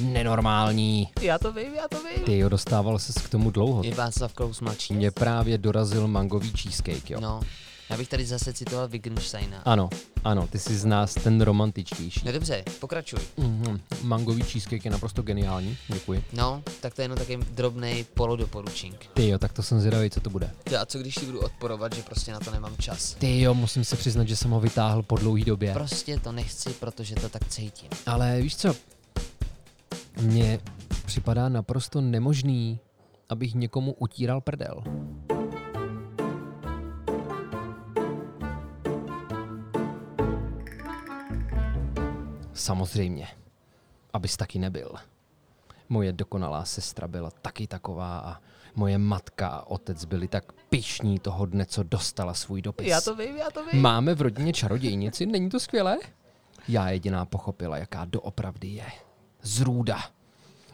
nenormální. Já to vím, já to vím. Ty jo, dostával ses k tomu dlouho. Je Václav Klaus mladší. Mě právě dorazil mangový cheesecake, jo. No, já bych tady zase citoval Wittgensteina. Ano, ano, ty jsi z nás ten romantičtější. No dobře, pokračuj. Mm, mangový cheesecake je naprosto geniální, děkuji. No, tak to je jenom takový drobný polodoporučink. Ty jo, tak to jsem zvědavý, co to bude. Ty, a co když ti budu odporovat, že prostě na to nemám čas? Ty jo, musím se přiznat, že jsem ho vytáhl po dlouhý době. Prostě to nechci, protože to tak cítím. Ale víš co, mně připadá naprosto nemožný, abych někomu utíral prdel. Samozřejmě, abys taky nebyl. Moje dokonalá sestra byla taky taková a moje matka a otec byli tak pišní toho dne, co dostala svůj dopis. Já to vím, já to vím. Máme v rodině čarodějnici, není to skvělé? Já jediná pochopila, jaká doopravdy je. Zrůda.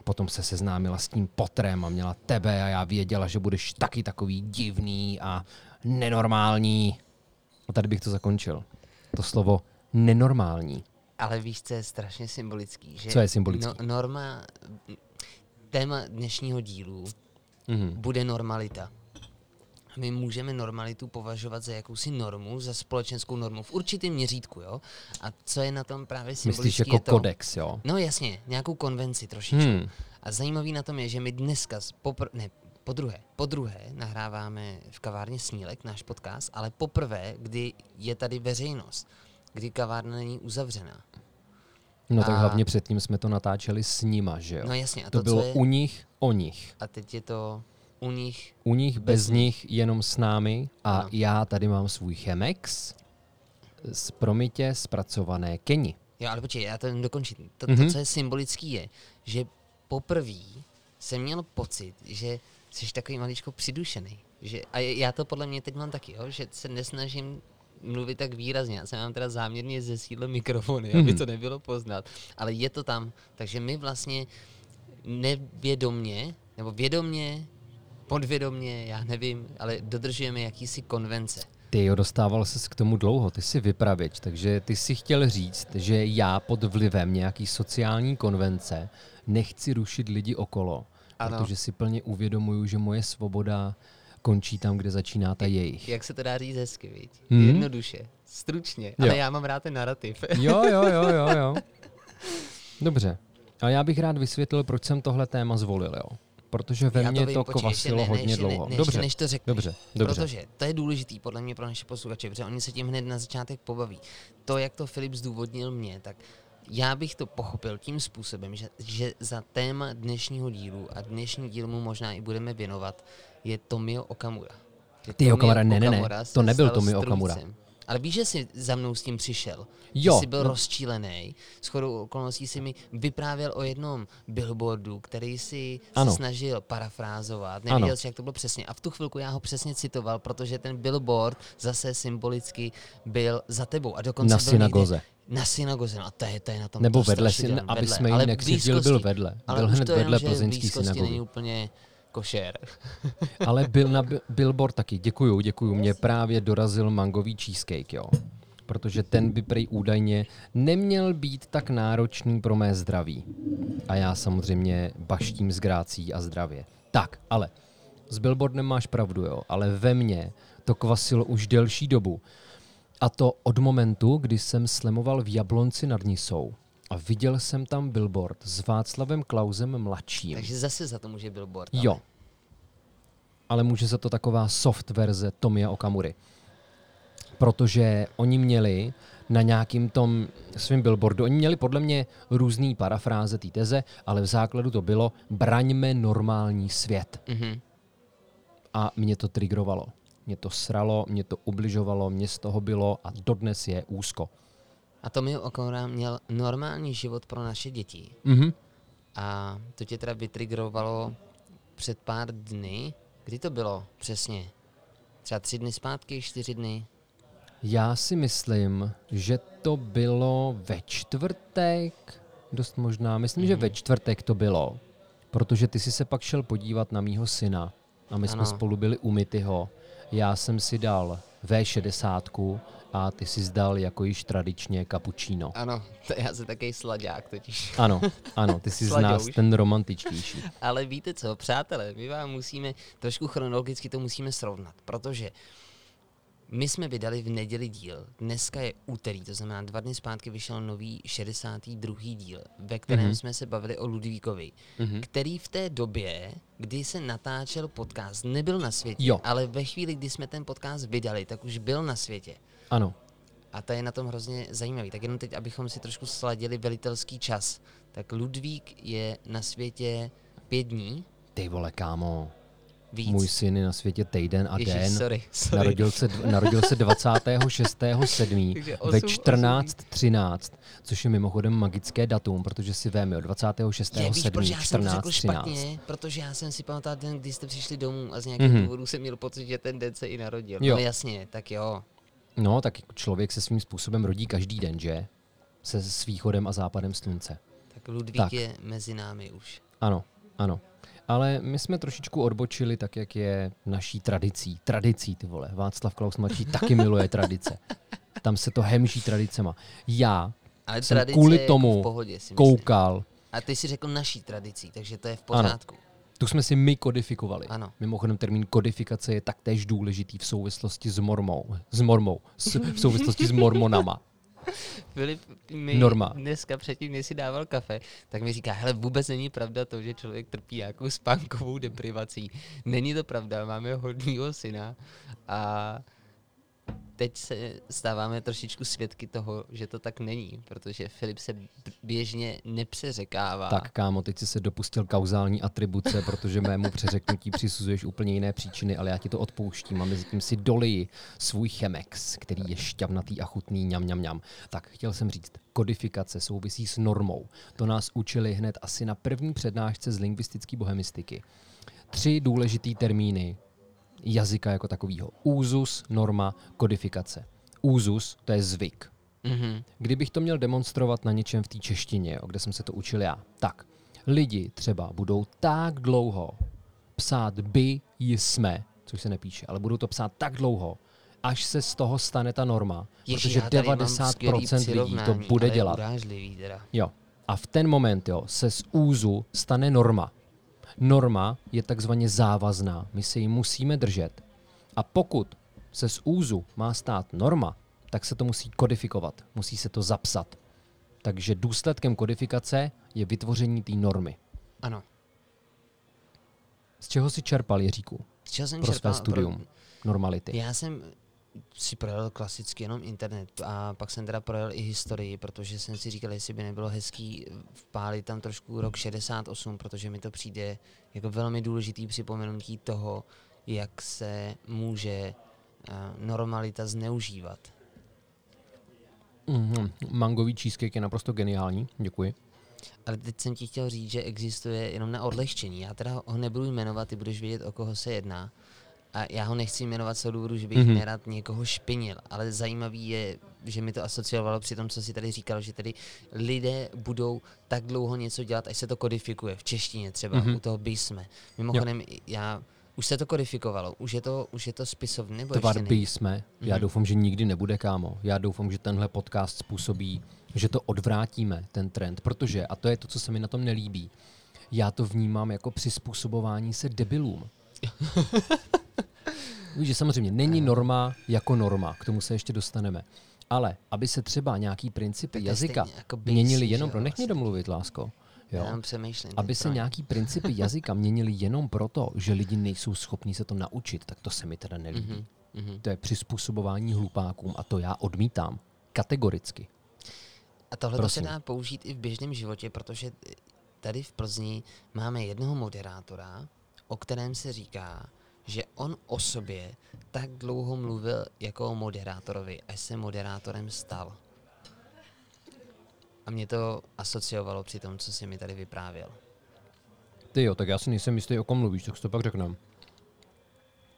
Potom se seznámila s tím potrem a měla tebe a já věděla, že budeš taky takový divný a nenormální. A tady bych to zakončil. To slovo nenormální. Ale víš, co je strašně symbolický? Že Co je symbolický? No, norma, téma dnešního dílu Mhm. bude normalita. My můžeme normalitu považovat za jakousi normu, za společenskou normu v určitém měřítku, jo? A co je na tom právě symbolický Myslíš jako je to, kodex, jo? No jasně, nějakou konvenci trošičku. Hmm. A zajímavý na tom je, že my dneska, popr- ne, po druhé, po druhé nahráváme v kavárně Snílek náš podcast, ale poprvé, kdy je tady veřejnost, kdy kavárna není uzavřená. No tak A- hlavně předtím jsme to natáčeli s nima, že jo? No jasně, a to to, bylo je, u nich, o nich. a teď je to u nich, U nich, bez, Bez nich, jenom s námi a Ano. já tady mám svůj Chemex z promitě zpracované Keni. jo, ale počkej, já to jen dokončím. To, Mhm. to, co je symbolický, je, že poprvé jsem měl pocit, že jsi takový maličko přidušený. Že, a já to podle mě teď mám taky, jo, že se nesnažím mluvit tak výrazně. Já jsem mám teda záměrně zesídl mikrofony, aby Mhm. to nebylo poznat. Ale je to tam. Takže my vlastně nevědomně, nebo vědomně, podvědomně, já nevím, ale dodržujeme jakýsi konvence. Ty jo, dostával ses k tomu dlouho, ty jsi vypravěč, takže ty si chtěl říct, že já pod vlivem nějaký sociální konvence nechci rušit lidi okolo, Ano. protože si plně uvědomuju, že moje svoboda končí tam, kde začíná ta jejich. Jak se to dá říct hezky, viď? Mhm. Jednoduše, stručně, ale Jo. já mám rád ten narrativ. Jo, jo, jo, jo, jo. Dobře. A já bych rád vysvětlil, proč jsem tohle téma zvolil, jo. Protože ve mně vím, to počkej, ještě kvasilo ne, ne, hodně ne- dlouho. než- dobře, než to řekneš. dobře, dobře. Protože to je důležitý podle mě pro naše posluchače, protože oni se tím hned na začátek pobaví. To, jak to Filip zdůvodnil mě, tak já bych to pochopil tím způsobem, že, že za téma dnešního dílu a dnešní díl mu možná i budeme věnovat, je Tomio Okamura. Ty Tomio Okamura, ne, ne, ne, to nebyl Tomio Okamura. Ale víš, že jsi za mnou s tím přišel. Jo, Že jsi byl no. rozčílený. S chodou okolností si mi vyprávěl o jednom billboardu, který si snažil parafrázovat. Nevěděl jsi, jak to bylo přesně. A v tu chvilku já ho přesně citoval, protože ten billboard zase symbolicky byl za tebou. A dokonce Na byl synagoze. Někde, na synagoze, no a to je, to je na tom Nebo to vedle, syn, aby vedle. jsme Ale ji nekřivdili, byl vedle. Ale Byl už hned vedle plzeňský synagogy. není úplně košer. Ale byl na bi- billboard taky. Děkuju, děkuju. Mě právě dorazil mangový cheesecake, jo. Protože ten by prej údajně neměl být tak náročný pro mé zdraví. A já samozřejmě baštím s grácí a zdravě. Tak, ale s billboardem máš pravdu, jo. Ale ve mně to kvasilo už delší dobu. A to od momentu, kdy jsem slemoval v Jablonci nad Nisou. A viděl jsem tam billboard s Václavem Klausem mladším. Takže zase za to může billboard. ale- Jo. Ale může za to taková soft verze Tomia Okamury. Protože oni měli na nějakým tom svým billboardu, oni měli podle mě různý parafráze té teze, ale v základu to bylo braňme normální svět. Mhm. A mě to trigrovalo. Mě to sralo, mě to ubližovalo, mě z toho bylo a dodnes je úzko. A Tomio Okamura měl normální život pro naše děti. Mhm. A to tě teda vytrigrovalo před pár dny. Kdy to bylo přesně? Třeba tři dny zpátky, čtyři dny? Já si myslím, že to bylo ve čtvrtek, dost možná, myslím, mm-hmm. že ve čtvrtek to bylo, protože ty jsi se pak šel podívat na mýho syna a my jsme Ano. spolu byli u Mityho. Já jsem si dal V60 a ty si zdal jako již tradičně cappuccino. Ano, to já jsem takový sladák totiž. Ano, ano, ty jsi z nás ten romantičtější. Ale víte co, přátelé, my vám musíme, trošku chronologicky to musíme srovnat, protože my jsme vydali v neděli díl, dneska je úterý, to znamená dva dny zpátky vyšel nový 62. díl, ve kterém Mhm. mm-hmm. jsme se bavili o Ludvíkovi, Mhm. mm-hmm. který v té době, kdy se natáčel podcast, nebyl na světě, Jo. ale ve chvíli, kdy jsme ten podcast vydali, tak už byl na světě. Ano, A to je na tom hrozně zajímavý. Tak jenom teď, abychom si trošku sladili velitelský čas. Tak Ludvík je na světě pět dní, ty vole, kámo. Víc. Můj syn je na světě týden a Ježiš, den. sorry, sorry. Narodil se, narodil se 26.7. Takže ve osm- 14.13, což je mimochodem magické datum, protože si Je, 26.7. víš, proč já jsem to řekl 14.13. špatně? Protože já jsem si pamatoval den, kdy jste přišli domů a z nějakých Mhm. mm-hmm. důvodů jsem měl pocit, že ten den se i narodil. Jo. No jasně, tak jo. No, tak jako člověk se svým způsobem rodí každý den, že? Se s východem a západem slunce. Tak Ludvík Tak. je mezi námi už. Ano, ano. Ale my jsme trošičku odbočili tak, jak je naší tradicí. Tradicí, ty vole. Václav Klaus mladší taky miluje tradice. Tam se to hemží tradicema. Já Ale jsem kvůli jako tomu v pohodě, koukal, A ty si řekl naší tradicí, takže to je v Ano. pořádku. tu jsme si my kodifikovali. Ano. Mimochodem termín kodifikace je taktéž důležitý v souvislosti s mormou. S mormou. S, v souvislosti s mormonama. Filip mi Norma. dneska předtím, než si dával kafe, tak mi říká, hele, vůbec není pravda to, že člověk trpí nějakou spánkovou deprivací. Není to pravda, máme hodnýho syna a teď se stáváme trošičku svědky toho, že to tak není, protože Filip se běžně nepřeřekává. Tak kámo, teď jsi se dopustil kauzální atribuce, protože mému přeřeknutí přisuzuješ úplně jiné příčiny, ale já ti to odpouštím a mezi tím si doliji svůj chemex, který je šťavnatý a chutný, ňam, ňam, ňam. Tak chtěl jsem říct, kodifikace souvisí s normou. To nás učili hned asi na první přednášce z lingvistické bohemistiky. Tři důležitý termíny jazyka jako takového. Úzus, norma, kodifikace. Úzus, to je zvyk. Mhm. Kdybych to měl demonstrovat na něčem v té češtině, jo, kde jsem se to učil já, tak lidi třeba budou tak dlouho psát by jsme, což se nepíše, ale budou to psát tak dlouho, až se z toho stane ta norma, Ježiš, protože já tady mám skvělý 90% lidí to bude dělat. Jo. A v ten moment jo, se z úzu stane norma. Norma je takzvaně závazná. My se ji musíme držet. A pokud se z úzu má stát norma, tak se to musí kodifikovat. Musí se to zapsat. Takže důsledkem kodifikace je vytvoření té normy. Ano. Z čeho si čerpal, Jiříku, Z čeho jsem pro své čerpal? studium normality? Já jsem si projel klasicky jenom internet a pak jsem teda projel i historii, protože jsem si říkal, jestli by nebylo hezký vpálit tam trošku rok 68, protože mi to přijde jako velmi důležitý připomenutí toho, jak se může eh, normalita zneužívat. Mm-hmm. Mangový cheesecake je naprosto geniální. Děkuji. Ale teď jsem ti chtěl říct, že existuje jenom na odlehčení. Já teda ho nebudu jmenovat, ty budeš vědět, o koho se jedná. A já ho nechci jmenovat toho důvodu, že bych Mhm. mm-hmm. nerad někoho špinil, ale zajímavý je, že mi to asociovalo při tom, co si tady říkal, že tady lidé budou tak dlouho něco dělat, až se to kodifikuje. V češtině třeba, Mhm. mm-hmm. u toho by jsme. Mimochodem, já už se to kodifikovalo, už je to, už je to spisovný, nebo Tvar ještě jsme. Já Mhm. doufám, že nikdy nebude, kámo. Já doufám, že tenhle podcast způsobí, že to odvrátíme, ten trend. Protože, a to je to, co se mi na tom nelíbí, já to vnímám jako přizpůsobování se debilům. Víš, že samozřejmě není norma jako norma, k tomu se ještě dostaneme. Ale aby se třeba nějaký principy to jazyka stejně jako měnily že jenom pro... Nech mě vlastně. domluvit, lásko. Jo? Já přemýšlím. Aby se nějaký principy jazyka měnily jenom proto, že lidi nejsou schopní se to naučit, tak to se mi teda nelíbí. Mhm, mhm. To je přizpůsobování hlupákům a to já odmítám. Kategoricky. A tohle to se Prosím. dá použít i v běžném životě, protože tady v Plzni máme jednoho moderátora, o kterém se říká, že on o sobě tak dlouho mluvil jako o moderátorovi, až se moderátorem stal. A mě to asociovalo při tom, co si mi tady vyprávěl. Ty jo, tak já si nejsem jistý, o kom mluvíš, tak si to pak řekneme.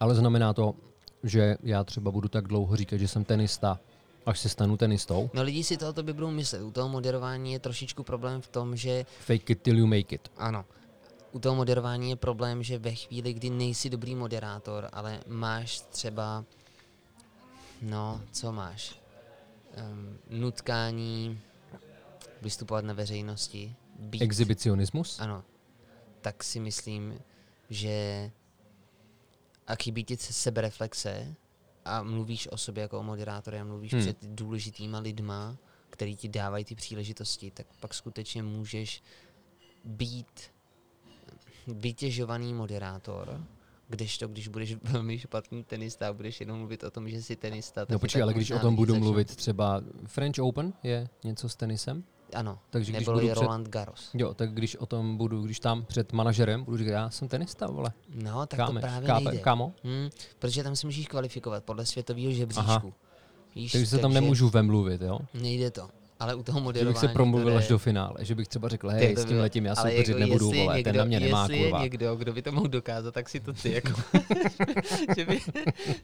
Ale znamená to, že já třeba budu tak dlouho říkat, že jsem tenista, až se stanu tenistou. No lidi si to o tobě budou myslet. U toho moderování je trošičku problém v tom, že Fake it till you make it. Ano. U toho moderování je problém, že ve chvíli, kdy nejsi dobrý moderátor, ale máš třeba No, co máš? Um, nutkání, vystupovat na veřejnosti, být... Exhibicionismus? Ano. Tak si myslím, že a chybí ti sebereflexe a mluvíš o sobě jako o moderátoře a mluvíš hmm. před důležitýma lidma, který ti dávají ty příležitosti, tak pak skutečně můžeš být vytěžovaný moderátor, když to, když budeš velmi špatný tenista a budeš jenom mluvit o tom, že jsi tenista. No počkej, ale když o tom budu mluvit třeba French Open je něco s tenisem? Ano, Takže když je před, Roland Garros. Jo, tak když o tom budu, když tam před manažerem budu říkat, já jsem tenista, vole. No, tak Kámeš, to právě kápe, nejde. Kámo? Hmm, protože tam si musíš kvalifikovat podle světového žebříčku. Víš, takže se tam nemůžu vemluvit, jo? Nejde to. Ale u toho moderování... Že bych se promluvil až do finále, že bych třeba řekl, hej, s tím letím já soupeřit jako nebudu, vole, někdo, ten na mě nemá, jestli kurva. je někdo, kdo by to mohl dokázat, tak si to ty, jako, že by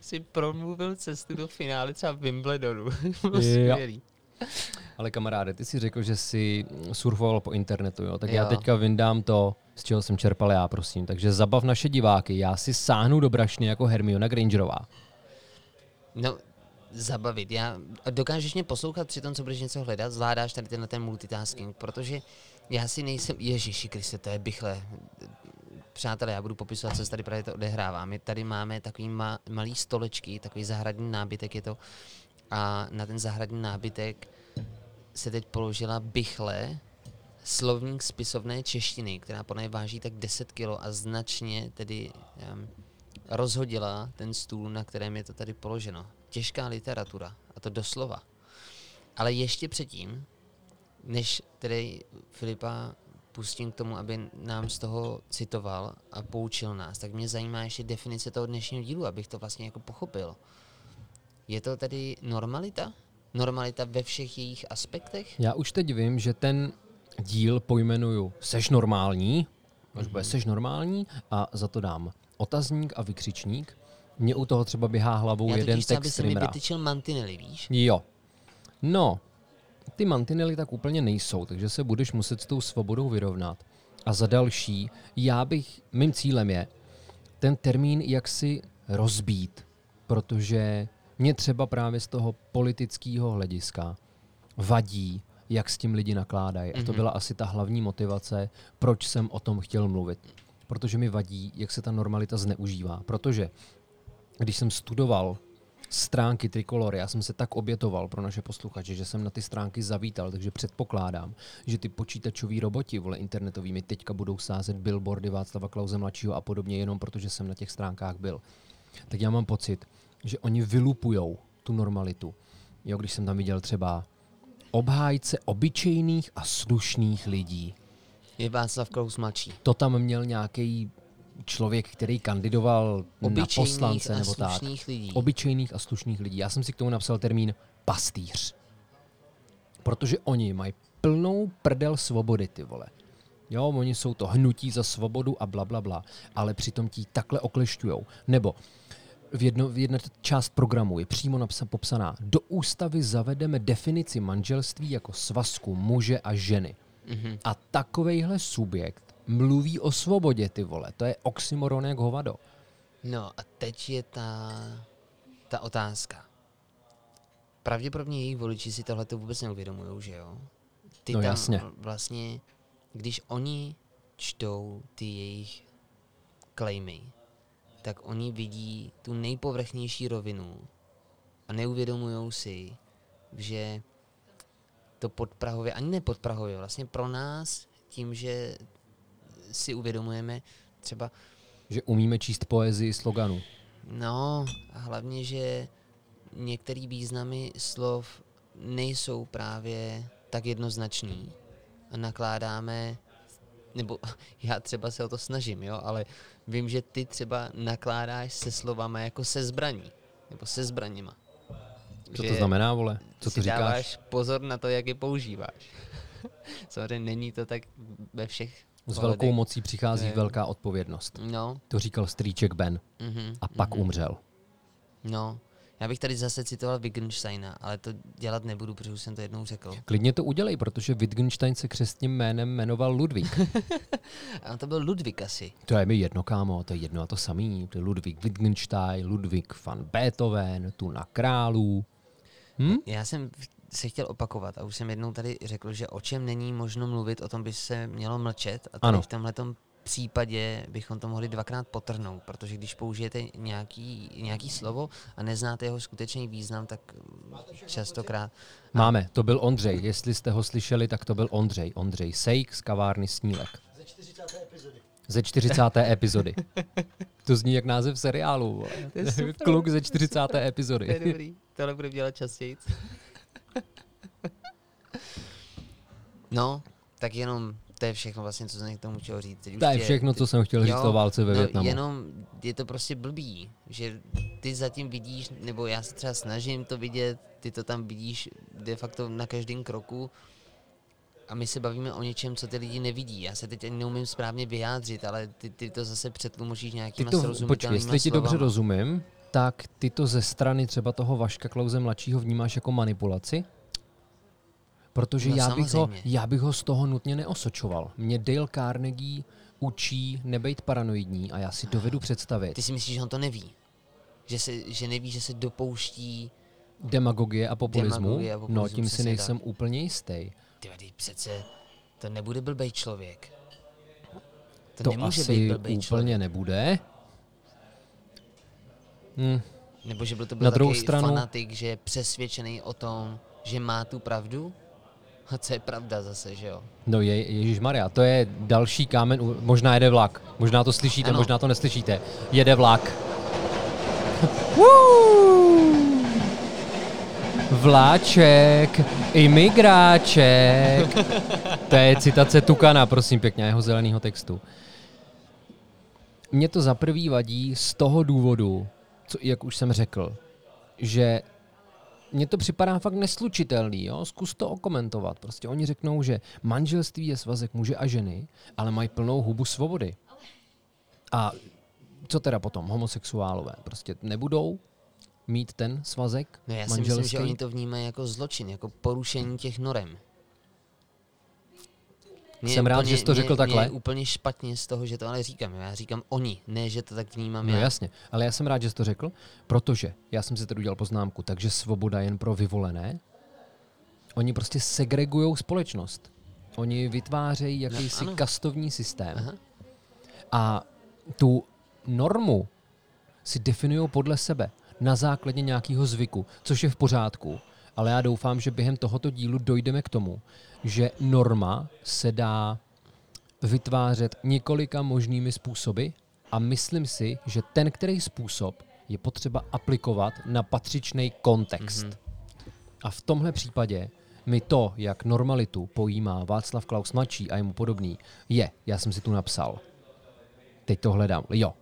si promluvil cestu do finále třeba Wimbledonu. skvělý. Ale kamaráde, ty jsi řekl, že jsi surfoval po internetu, jo? tak jo. já teďka vyndám to, z čeho jsem čerpal já, prosím. Takže zabav naše diváky, já si sáhnu do brašny jako Hermiona Grangerová. No, zabavit. Já, dokážeš mě poslouchat při tom, co budeš něco hledat, zvládáš tady tenhle ten multitasking, protože já si nejsem, Ježíši Kriste, to je bychle. Přátelé, já budu popisovat, co se tady právě to odehrává. My tady máme takový ma, malý stolečky, takový zahradní nábytek je to. A na ten zahradní nábytek se teď položila bychle slovník spisovné češtiny, která podle váží tak 10 kg a značně tedy um, rozhodila ten stůl, na kterém je to tady položeno. Těžká literatura, a to doslova. Ale ještě předtím, než tedy Filipa pustím k tomu, aby nám z toho citoval a poučil nás, tak mě zajímá ještě definice toho dnešního dílu, abych to vlastně jako pochopil. Je to tedy normalita? Normalita ve všech jejich aspektech? Já už teď vím, že ten díl pojmenuju Seš normální, až bude mhm. Seš normální a za to dám otazník a vykřičník. Mně u toho třeba běhá hlavou Já jeden text, který mi vytyčil mantinely, víš? Jo. No, ty mantinely tak úplně nejsou, takže se budeš muset s tou svobodou vyrovnat. A za další, já bych, mým cílem je ten termín jaksi rozbít, protože mě třeba právě z toho politického hlediska vadí, jak s tím lidi nakládají. Mm-hmm. A to mhm. byla asi ta hlavní motivace, proč jsem o tom chtěl mluvit. Protože mi vadí, jak se ta normalita zneužívá. Protože když jsem studoval stránky Trikolory, já jsem se tak obětoval pro naše posluchače, že jsem na ty stránky zavítal, takže předpokládám, že ty počítačoví roboti, vole internetovými, teďka budou sázet billboardy Václava Klauze mladšího a podobně, jenom protože jsem na těch stránkách byl. Tak já mám pocit, že oni vylupujou tu normalitu. Jo, když jsem tam viděl třeba obhájce obyčejných a slušných lidí. Je Václav Klaus mladší. To tam měl nějaký člověk, který kandidoval na poslance nebo tak. Lidí. Obyčejných a slušných lidí. Já jsem si k tomu napsal termín pastýř. Protože oni mají plnou prdel svobody, ty vole. Jo, oni jsou to hnutí za svobodu a bla, bla, bla. Ale přitom ti takhle oklešťujou. Nebo v, jedno, v jedna část programu je přímo napsa, popsaná, do ústavy zavedeme definici manželství jako svazku muže a ženy. Mm-hmm. A takovejhle subjekt mluví o svobodě, ty vole. To je oxymoron jak hovado. No a teď je ta, ta otázka. Pravděpodobně jejich voliči si tohle to vůbec neuvědomují, že jo? Ty no tam jasně. vlastně, když oni čtou ty jejich claimy, tak oni vidí tu nejpovrchnější rovinu a neuvědomují si, že to podprahově, ani ne podprahově, vlastně pro nás, tím, že si uvědomujeme třeba... Že umíme číst poezii sloganu. No, a hlavně, že některé významy slov nejsou právě tak jednoznačný a nakládáme nebo já třeba se o to snažím, jo, ale vím, že ty třeba nakládáš se slovama jako se zbraní, nebo se zbraněma. Co to znamená, vole? Co to říkáš? dáváš pozor na to, jak je používáš. Samozřejmě není to tak ve všech s velkou mocí přichází ne. velká odpovědnost. No. To říkal strýček Ben. Mm-hmm, a pak mm-hmm. umřel. No, Já bych tady zase citoval Wittgensteina, ale to dělat nebudu, protože už jsem to jednou řekl. Klidně to udělej, protože Wittgenstein se křestním jménem jmenoval Ludvík. A to byl Ludvík asi. To je mi jedno, kámo, to je jedno a to samý. To je Ludvík Wittgenstein, Ludvík van Beethoven, tu na králů. Hm? Já jsem se chtěl opakovat a už jsem jednou tady řekl, že o čem není možno mluvit, o tom by se mělo mlčet a tady Ano. v tomhle případě bychom to mohli dvakrát potrhnout, protože když použijete nějaký, nějaký slovo a neznáte jeho skutečný význam, tak častokrát Máme, to byl Ondřej. Jestli jste ho slyšeli, tak to byl Ondřej. Ondřej Sejk z kavárny Snílek. Ze 40. epizody. Ze 40. epizody. To zní jak název seriálu. To je super. Kluk ze 40. epizody. To je dobrý, tohle bude dělat častěji. no, tak jenom to je všechno vlastně, co jsem k tomu chtěl říct. Teď To je všechno, co jsem chtěl říct o válce ve no, Větnamu. Jenom je to prostě blbý, že ty zatím vidíš, nebo já se třeba snažím to vidět, ty to tam vidíš de facto na každém kroku a my se bavíme o něčem, co ty lidi nevidí. Já se teď ani neumím správně vyjádřit, ale ty, ty to zase přetlumočíš Ty nějakýma to, počkej, srozumitelnýma jestli ti dobře rozumím, tak ty to ze strany třeba toho Vaška Klauze mladšího vnímáš jako manipulaci? Protože No, já, bych ho, já bych ho z toho nutně neosočoval. Mě Dale Carnegie učí nebejt paranoidní a já si dovedu představit Ty si myslíš, že on to neví? Že, se, že neví, že se dopouští demagogie a populismu. Demagogie a no, populismu, tím si nejsem úplně jistý. Ty vady, přece to nebude blbej člověk. To, To nemůže asi být blbej úplně člověk. nebude. Hm, Nebo že byl to byl Na druhou stranu- fanatik, že je přesvědčený o tom, že má tu pravdu? A co je pravda zase, že jo? No je, Ježíš Maria, to je další kámen, možná jede vlak, možná to slyšíte, Ano. možná to neslyšíte. Jede vlak. Vláček, imigráček. To je citace Tukana, prosím pěkně, jeho zeleného textu. Mě to za prvý vadí z toho důvodu, co, jak už jsem řekl, že mně to připadá fakt neslučitelný, jo? zkus to okomentovat. Prostě oni řeknou, že manželství je svazek muže a ženy, ale mají plnou hubu svobody. A co teda potom? Homosexuálové prostě nebudou mít ten svazek No já si manželský? myslím, že oni to vnímají jako zločin, jako porušení těch norem. Je Jsem rád, úplně- že jsi to řekl mně takhle. je úplně špatně z toho, že to ale říkám. Já říkám oni, ne, že to tak vnímám No já. jasně, ale já jsem rád, že jsi to řekl, protože já jsem si tady udělal poznámku, takže svoboda jen pro vyvolené. Oni prostě segregují společnost. Oni vytvářejí jakýsi ano. kastovní systém. Aha. A tu normu si definují podle sebe na základě nějakého zvyku, což je v pořádku. Ale já doufám, že během tohoto dílu dojdeme k tomu, že norma se dá vytvářet několika možnými způsoby a myslím si, že ten, který způsob je potřeba aplikovat na patřičný kontext. Mm-hmm. A v tomhle případě mi to, jak normalitu pojímá Václav Klaus mladší a jemu podobný, je, já jsem si tu napsal, teď to hledám, jo,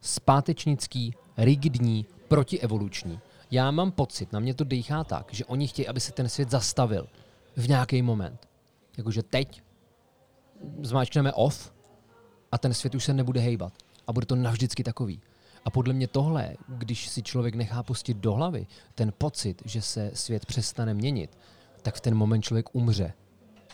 zpátečnický, rigidní, protievoluční. Já mám pocit, na mě to dýchá tak, že oni chtějí, aby se ten svět zastavil v nějaký moment. Jakože teď zmáčkneme off a ten svět už se nebude hejbat. A bude to navždycky takový. A podle mě tohle, když si člověk nechá pustit do hlavy ten pocit, že se svět přestane měnit, tak v ten moment člověk umře.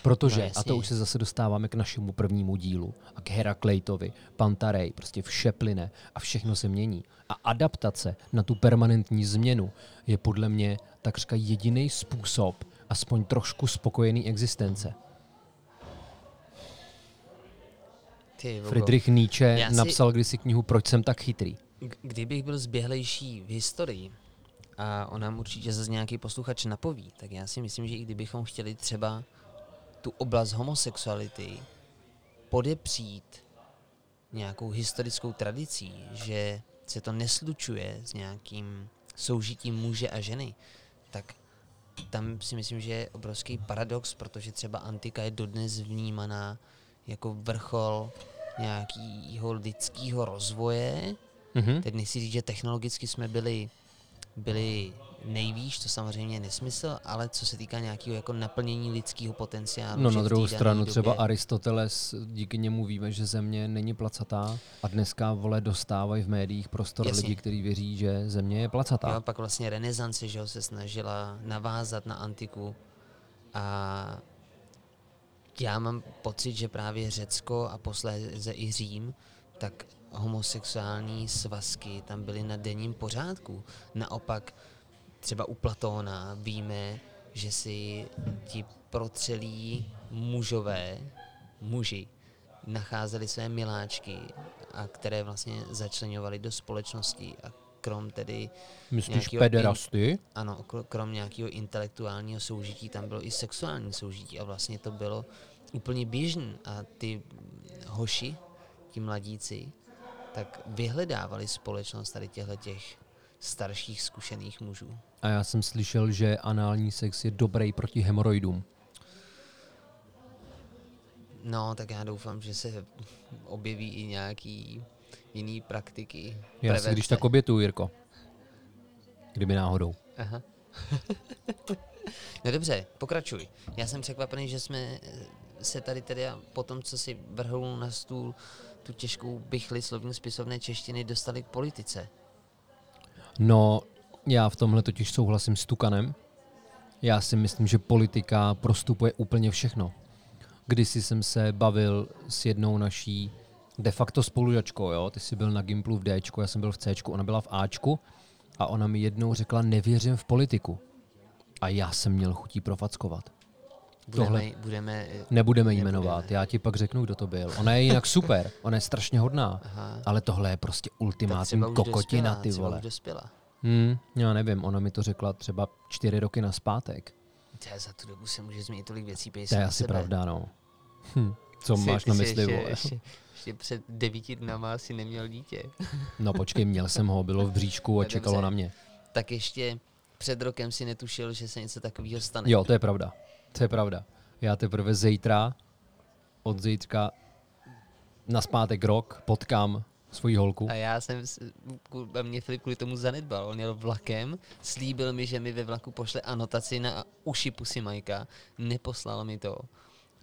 Protože, No a to už se zase dostáváme k našemu prvnímu dílu a k Heraklejtovi, Pantarej, prostě vše plyne a všechno se mění. A adaptace na tu permanentní změnu je podle mě takřka jediný způsob aspoň trošku spokojený existence. Ty. Friedrich Nietzsche Já si- napsal kdysi knihu Proč jsem tak chytrý. Kdybych byl zběhlejší v historii, a on nám určitě zase nějaký posluchač napoví, tak já si myslím, že i kdybychom chtěli třeba tu oblast homosexuality podepřít nějakou historickou tradicí, že se to neslučuje s nějakým soužitím muže a ženy, tak tam si myslím, že je obrovský paradox, protože třeba antika je dodnes vnímaná jako vrchol nějakého lidského rozvoje, Mhm. Teď nechci říct, že technologicky jsme byli, byli nejvíš, to samozřejmě je nesmysl, ale co se týká nějakého jako naplnění lidského potenciálu. No na druhou stranu době- třeba Aristoteles, díky němu víme, že země není placatá a dneska vole dostávají v médiích prostor Jasně. lidi, kteří věří, že země je placatá. Jo, pak vlastně renesance, že jo, se snažila navázat na antiku a já mám pocit, že právě Řecko a posléze i Řím, tak homosexuální svazky tam byly na denním pořádku. Naopak třeba u Platóna víme, že si ti protřelí mužové, muži, nacházeli své miláčky, a které vlastně začlenovali do společnosti a krom tedy Myslíš pederasty? ano, kro- krom nějakého intelektuálního soužití, tam bylo i sexuální soužití a vlastně to bylo úplně běžný a ty hoši, ti mladíci, tak vyhledávali společnost tady těchto těch starších zkušených mužů. A já jsem slyšel, že anální sex je dobrý proti hemoroidům. No, tak já doufám, že se objeví i nějaký jiný praktiky. Já si když prevence. tak obětuju, Jirko. Kdyby náhodou. Aha. no dobře, pokračuj. Já jsem překvapený, že jsme se tady tedy a po tom, co si vrhl na stůl tu těžkou bychli slovní spisovné češtiny, dostali k politice. No, já v tomhle totiž souhlasím s Tukanem. Já si myslím, že politika prostupuje úplně všechno. Kdysi jsem se bavil s jednou naší de facto spolužačkou, jo? Ty jsi byl na Gimplu v Dčku, já jsem byl v Cčku, ona byla v Ačku a ona mi jednou řekla, nevěřím v politiku. A já jsem měl chutí profackovat. Budeme, Tohle- budeme eh, Nebudeme jí Nebudeme. jmenovat, já ti pak řeknu, kdo to byl. Ona je jinak super, ona je strašně hodná, Aha. ale tohle je prostě ultimátní kokotina, dospělá, ty vole. dospěla. Hmm, já nevím, ona mi to řekla třeba čtyři roky naspátek. To je za tu dobu se může změnit tolik věcí, To je asi sebe. pravda, no. Hm, co Jsi- máš na jsi mysli, ještě, vole? Ještě, ještě před devíti dnama si neměl dítě. No počkej, měl jsem ho, bylo v bříšku a čekalo na mě. Tak ještě před rokem si netušil, že se něco takového stane. Jo, to je pravda. To je pravda. Já teprve zítra, od zítřka na zpátek rok, potkám svoji holku. A já jsem, a mě Filip kvůli tomu zanedbal. On jel vlakem, slíbil mi, že mi ve vlaku pošle anotaci na uši pusy Majka, neposlal mi to.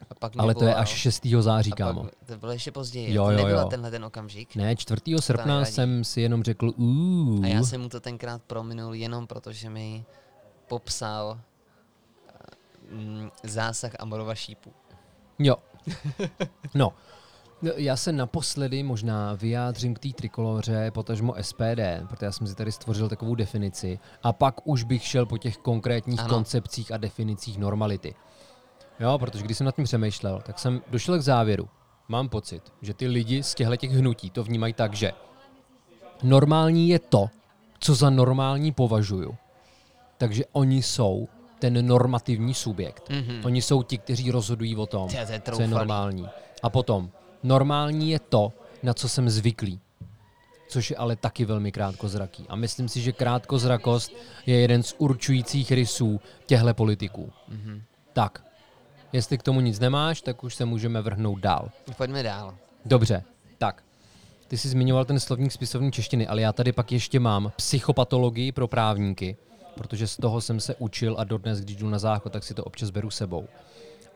A pak Ale to je až 6. září, A kámo. pak, to bylo ještě později. Jo, jo, nebyla jo. tenhle ten okamžik. Ne, 4. srpna jsem si jenom řekl, uuu. A já jsem mu to tenkrát prominul jenom proto, že mi popsal mm, zásah Amorova šípu. Jo. No. Já se naposledy možná vyjádřím k té trikoloře, potažmo SPD, protože já jsem si tady stvořil takovou definici a pak už bych šel po těch konkrétních ano. koncepcích a definicích normality. Jo, protože když jsem nad tím přemýšlel, tak jsem došel k závěru. Mám pocit, že ty lidi z těchto těch hnutí to vnímají tak, že normální je to, co za normální považuju. Takže oni jsou ten normativní subjekt. Mhm. Oni jsou ti, kteří rozhodují o tom, Tě, to je co je normální. A potom, normální je to, na co jsem zvyklý. Což je ale taky velmi krátkozraký. A myslím si, že krátkozrakost je jeden z určujících rysů těchto politiků. Mhm. Tak, jestli k tomu nic nemáš, tak už se můžeme vrhnout dál. Pojďme dál. Dobře, tak. Ty jsi zmiňoval ten slovník spisovní češtiny, ale já tady pak ještě mám psychopatologii pro právníky, protože z toho jsem se učil a dodnes, když jdu na záchod, tak si to občas beru sebou.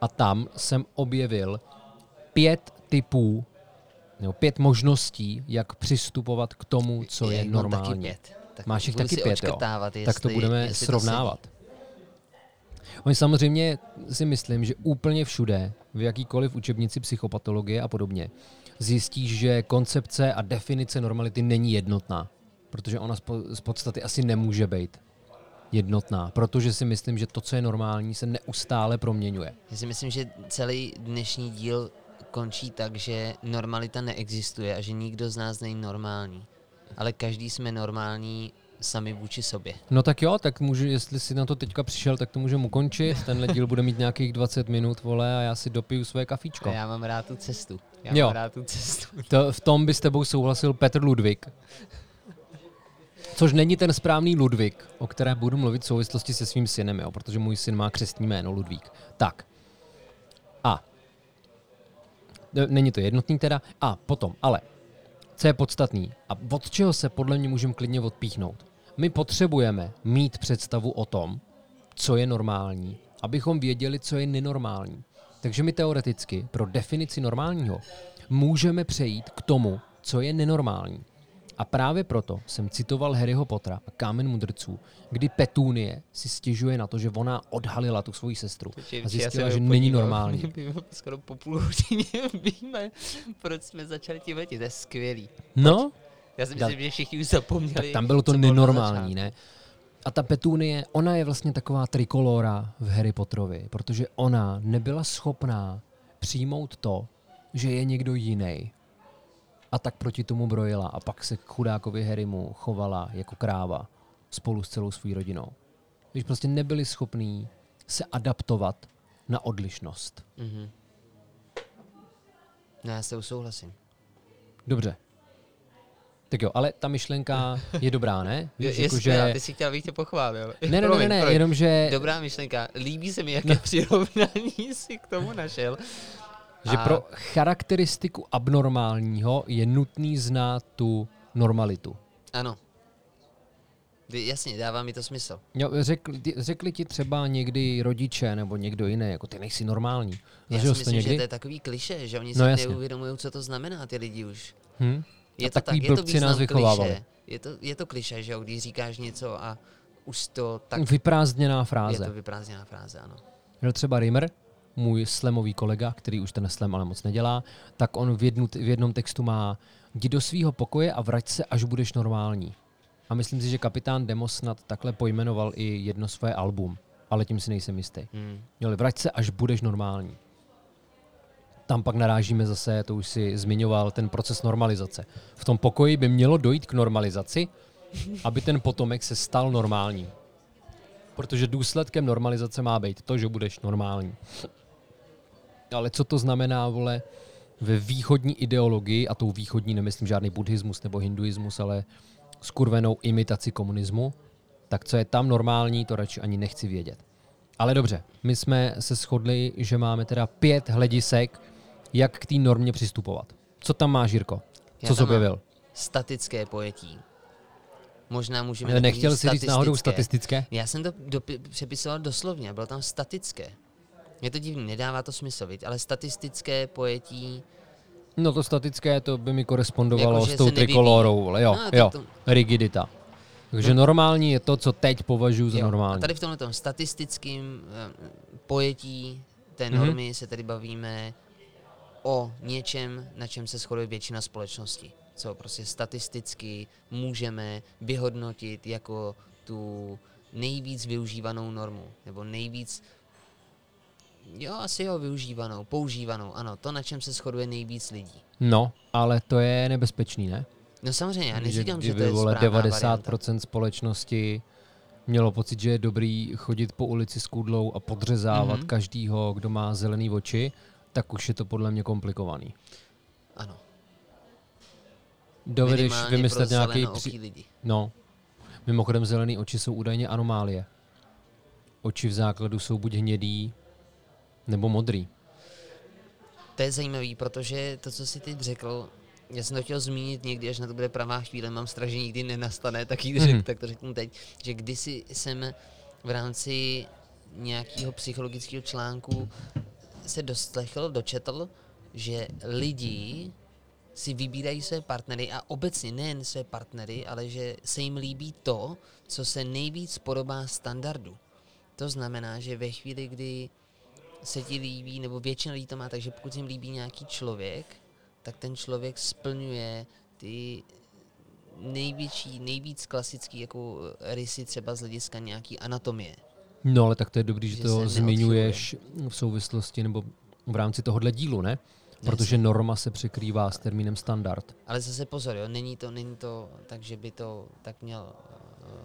A tam jsem objevil pět typů, nebo pět možností, jak přistupovat k tomu, co je Jak mám Taky normální. pět. Tak Máš jich taky pět, jo? odškrtávat, Tak to jestli- budeme jestli to srovnávat. Oni samozřejmě si myslím, že úplně všude, v jakýkoliv učebnici psychopatologie a podobně, zjistíš, že koncepce a definice normality není jednotná. Protože ona z podstaty asi nemůže být jednotná. Protože si myslím, že to, co je normální, se neustále proměňuje. Já si myslím, že celý dnešní díl končí tak, že normalita neexistuje a že nikdo z nás není normální. Ale každý jsme normální sami vůči sobě. No tak jo, tak můžu, jestli si na to teďka přišel, tak to můžeme ukončit. Tenhle díl bude mít nějakých 20 minut, vole, a já si dopiju své A kafíčko. já mám rád tu cestu. Já Jo. mám rád tu cestu. To, v tom by s tebou souhlasil Petr Ludvík. Což není ten správný Ludvík, o kterém budu mluvit v souvislosti se svým synem, jo, protože můj syn má křestní jméno Ludvík. Tak. A. E, Není to jednotný teda. A potom, ale. Co je podstatný a od čeho se podle mě můžeme klidně odpíchnout? My potřebujeme mít představu o tom, co je normální, abychom věděli, co je nenormální. Takže my teoreticky pro definici normálního můžeme přejít k tomu, co je nenormální. A právě proto jsem citoval Harryho Pottera a Kámen mudrců, kdy Petunie si stěžuje na to, že ona odhalila tu svoji sestru a zjistila, že není normální. Skoro po půl hodině víme, proč jsme začali tím letět. To je skvělý. No, Já si myslím, že všichni už zapomněli. tak tam bylo to nenormální, ne? A ta Petunie, ona je vlastně taková trikolora v Harry Potterovi, protože ona nebyla schopná přijmout to, že je někdo jiný. A tak proti tomu brojila a pak se k chudákovi Harrymu chovala jako kráva spolu s celou svou rodinou. Když prostě nebyli schopní se adaptovat na odlišnost. Mhm. No já s tou souhlasím. Dobře. Tak jo, ale ta myšlenka je dobrá, ne? Je, Víš, je jako, skvělá, ty si chtěl, abych tě pochválil. Ne, ne, ne, Promiň, ne, ne, promiň. jenom že, Dobrá myšlenka. Líbí se mi, jaké přirovnání si k tomu našel. Že A- pro charakteristiku abnormálního je nutný znát tu normalitu. Ano. Jasně, dává mi to smysl. Jo, řekli, ti- řekli ti třeba někdy rodiče nebo někdo jiný, jako ty nejsi normální. Já Zažil si jsi to myslím, že někdy? to je takový kliše, že oni No si jasně. neuvědomují, co to znamená, ty lidi už. Hm? Je A to takový tak, je to nás vychovávali. kliše. Je to, je to kliše, že jo, když říkáš něco a už to tak Vyprázdněná je fráze. to vyprázdněná fráze, ano. Byl třeba Rimmer, můj slemový kolega, který už ten slem ale moc nedělá, tak on v, jednu, v jednom textu má jdi do svého pokoje a vrať se, až budeš normální. A myslím si, že kapitán Demos snad takhle pojmenoval i jedno své album, ale tím si nejsem jistý. Hmm. Měli, vrať se, až budeš normální. Tam pak narážíme zase, to už si zmiňoval, ten proces normalizace. V tom pokoji by mělo dojít k normalizaci, aby ten potomek se stal normální. Protože důsledkem normalizace má být to, že budeš normální. Ale co to znamená, vole, ve východní ideologii, a tou východní nemyslím žádný buddhismus nebo hinduismus, ale skurvenou imitaci komunismu, tak co je tam normální, to radši ani nechci vědět. Ale dobře, my jsme se shodli, že máme teda pět hledisek, jak k té normě přistupovat. Co tam máš, Jirko? Já Co jsi objevil? Statické pojetí. Možná můžeme... Nechtěl jsi říct náhodou statistické? Já jsem to přepisoval doslovně, bylo tam statické. Je to divný, nedává to smysl, viď? ale statistické pojetí... No to statické, to by mi korespondovalo Jako, s tou trikolorou, ale jo, No, jo, to- rigidita. Takže normální je to, co teď považuji za Jo, A normální. tady v tomhle tom statistickém eh, pojetí té Mhm. normy se tady bavíme o něčem, na čem se shoduje většina společnosti. Co prostě statisticky můžeme vyhodnotit jako tu nejvíc využívanou normu, nebo nejvíc Jo, asi jo, využívanou, používanou, ano, to, na čem se shoduje nejvíc lidí. No, ale to je nebezpečný, ne? No samozřejmě, já Že neříkám, že to kdyby, je vole, správná 90% varianta. společnosti mělo pocit, že je dobrý chodit po ulici s kudlou a podřezávat Mhm. mm-hmm. každýho, kdo má zelený oči, tak už je to podle mě komplikovaný. Ano, Dovedeš minimálně vymyslet nějaký... Při... lidi. No. Mimochodem zelený oči jsou údajně anomálie. Oči v základu jsou buď hnědý, nebo modrý. To je zajímavý, protože to, co jsi teď řekl, já jsem to chtěl zmínit někdy, až na to bude pravá chvíle, mám strach, že nikdy nenastane, tak, jí řek, Mhm. tak to řeknu teď, že kdysi jsem v rámci nějakého psychologického článku se doslechl, dočetl, že lidi si vybírají své partnery a obecně nejen své partnery, ale že se jim líbí to, co se nejvíc podobá standardu. To znamená, že ve chvíli, kdy se ti líbí, nebo většina lidí to má, takže pokud se jim líbí nějaký člověk, tak ten člověk splňuje ty největší, nejvíc klasický jako rysy třeba z hlediska nějaký anatomie. No ale tak to je dobrý, že, Že to zmiňuješ v souvislosti nebo v rámci tohohle dílu, ne? Protože norma se překrývá s termínem standard. Ale zase pozor, jo, není to, není to tak, že by to tak měl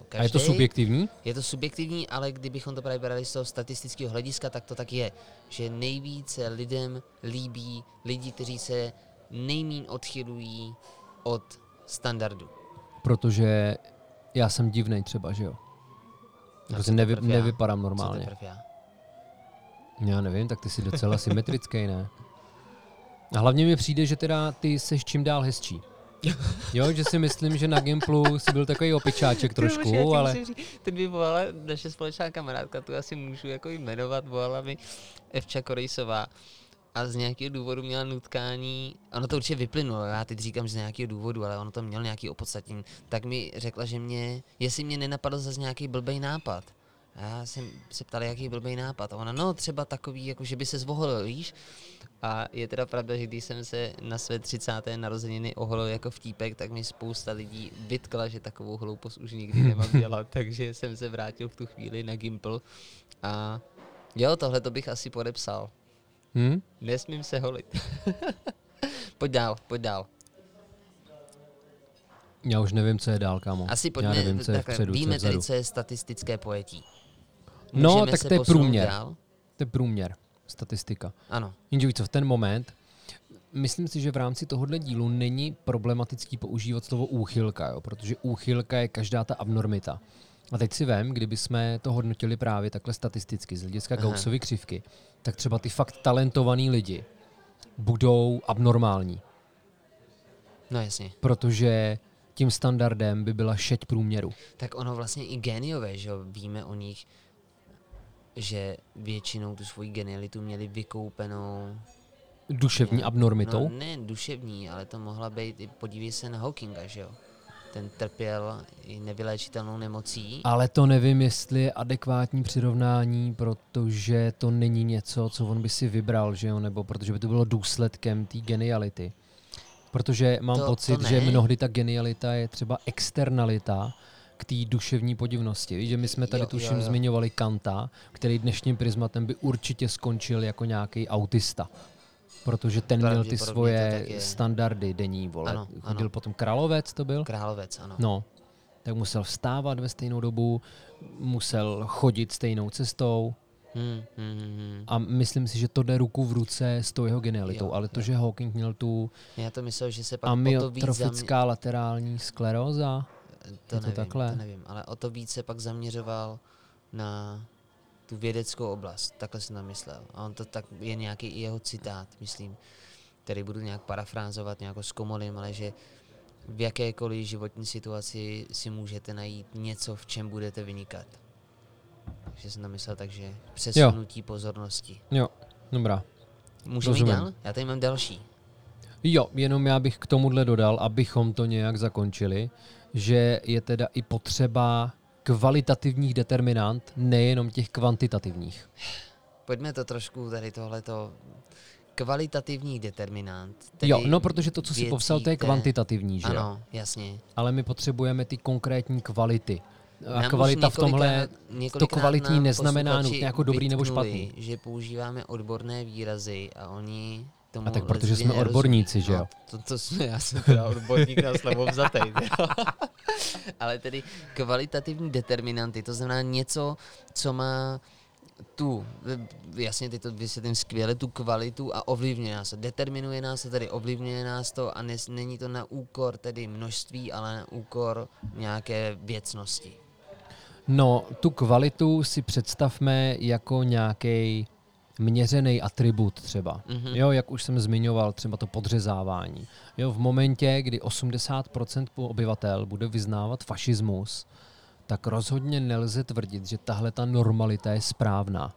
každý. A je to subjektivní? Je to subjektivní, ale kdybychom to právě brali z toho statistického hlediska, tak to tak je. Že nejvíce lidem líbí lidi, kteří se nejmín odchylují od standardu. Protože já jsem divnej třeba, že jo? No, Jako co nevy, nevypadám Co normálně. teprv já? Já nevím, tak ty jsi docela symetrický, ne? A hlavně mi přijde, že teda ty seš čím dál hezčí. Jo, že si myslím, že na Gimplu si byl takový opičáček trošku, ale... Teď by volala naše společná kamarádka, tu asi můžu jako jmenovat, volala mi Evča Korejsová a z nějakého důvodu měla nutkání, ono to určitě vyplynulo, já teď říkám, že z nějakého důvodu, ale ono to měl nějaký opodstatnění, tak mi řekla, že mě, jestli mě nenapadl zase nějaký blbej nápad. A já jsem se ptal, jaký blbej nápad. A ona, no třeba takový, jako že by se zvoholil, víš? A je teda pravda, že když jsem se na své 30. narozeniny oholil jako vtípek, tak mi spousta lidí vytkla, že takovou hloupost už nikdy nemám dělat, takže jsem se vrátil v tu chvíli na Gimple a jo, tohle to bych asi podepsal. Hm? Nesmím se holit. pojď dál, pojď dál. Já už nevím, co je dál, kámo. Asi pojďme, Já nevím, co je takhle, vpředu, co víme tedy, vzadu. co je statistické pojetí. No, Můžeme tak se to je průměr. Dál? To je průměr, statistika. Ano. Jenže co, v ten moment, myslím si, že v rámci tohohle dílu není problematický používat slovo úchylka, jo? protože úchylka je každá ta abnormita. A teď si vem, kdyby jsme to hodnotili právě takhle statisticky, z hlediska. Gaussovy křivky, tak třeba ty fakt talentovaný lidi budou abnormální, No jasně. protože tím standardem by byla šeť průměru. Tak ono vlastně i géniové, že jo, víme o nich, že většinou tu svoji genialitu měli vykoupenou. Duševní abnormitou? No, ne duševní, ale to mohla být, i podívej se na Hawkinga, že jo. Ten trpěl i nevyléčitelnou nemocí. Ale to nevím, jestli je adekvátní přirovnání, protože to není něco, co on by si vybral, že jo, nebo protože by to bylo důsledkem té geniality. Protože mám To- pocit, to že ne. mnohdy ta genialita je třeba externalita k té duševní podivnosti. Víš, že my jsme tady Jo, tuším jo, jo. zmiňovali Kanta, který dnešním prismatem by určitě skončil jako nějaký autista. Protože ten měl ty svoje standardy denní, vole. Ano, Chodil ano. potom Královec, to byl? Královec, ano. No, tak musel vstávat ve stejnou dobu, musel chodit stejnou cestou Hmm, hmm, hmm, hmm. a myslím si, že to jde ruku v ruce s tou jeho genialitou, Jo, ale to, jo. že Hawking měl tu Já to myslel, že se pak víc zamě... amyotrofická laterální skleróza, to, je to nevím, takhle? to nevím, ale o to víc se pak zaměřoval na tu vědeckou oblast, takhle jsem tam myslel. A on to tak je nějaký i jeho citát, myslím, který budu nějak parafrázovat, nějak zkomolím, ale že v jakékoliv životní situaci si můžete najít něco, v čem budete vynikat. Takže jsem tam myslel tak, že přesunutí pozornosti. jo, dobrá. Můžeme jít dál? Já tady mám další. Jo, jenom já bych k tomuhle dodal, abychom to nějak zakončili, že je teda i potřeba kvalitativních determinant, nejenom těch kvantitativních. Pojďme to trošku tady tohleto kvalitativní determinant. Tedy Jo, no protože to, co si popsal, to je kvantitativní, že? Ano, jasně. ale my potřebujeme ty konkrétní kvality. A Nám kvalita v tomhle, to kvalitní neznamená nutně jako dobrý nebo špatný. že používáme odborné výrazy a oni tomu A tak protože jsme odborníci, že jo? No, to, to jsme, já jsem teda odborník na slovo vzatej. Ale tedy kvalitativní determinanty, to znamená něco, co má tu, jasně ty to vysvětlím skvěle, tu kvalitu a ovlivňuje nás to. Determinuje nás to, tedy ovlivňuje nás to a nes, není to na úkor tedy množství, ale na úkor nějaké věcnosti. No, tu kvalitu si představme jako nějaký měřený atribut třeba. Mhm. Jo, jak už jsem zmiňoval, třeba to podřezávání. Jo, v momentě, kdy 80% obyvatel bude vyznávat fašismus, tak rozhodně nelze tvrdit, že tahle ta normalita je správná.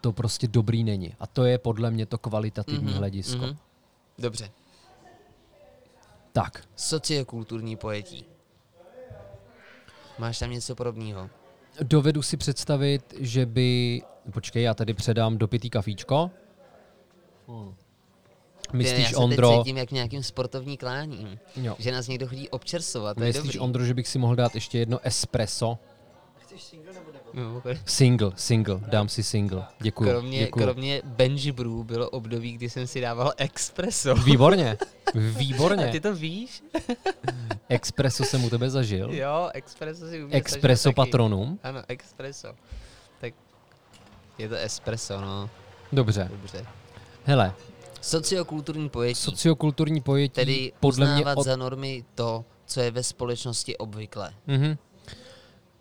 To prostě dobrý není. A to je podle mě to kvalitativní Mhm, hledisko. mhm. Dobře. Tak, Sociokulturní pojetí. Máš tam něco podobného? Dovedu si představit, že by... Počkej, já tady předám dopitý kafíčko. já Myslíš, se Ondro, teď cítím jak nějakým sportovním kláním. jo. Že nás někdo chodí občersovat, to je Myslíš, dobrý. Ondro, že bych si mohl dát ještě jedno espresso? Mimochodem. Single, single, dám si single. Děkuju, Kromě, děkuju. kromě Benji Brew bylo období, kdy jsem si dával espresso. Výborně, A výborně. ty to víš? Espresso jsem u tebe zažil. Jo, espresso si umím Espresso taky. patronum. Ano, espresso. Tak je to espresso, no. Dobře. Dobře. Hele, Sociokulturní pojetí. sociokulturní pojetí Tedy podle mě od... za normy to, co je ve společnosti obvyklé. Mhm.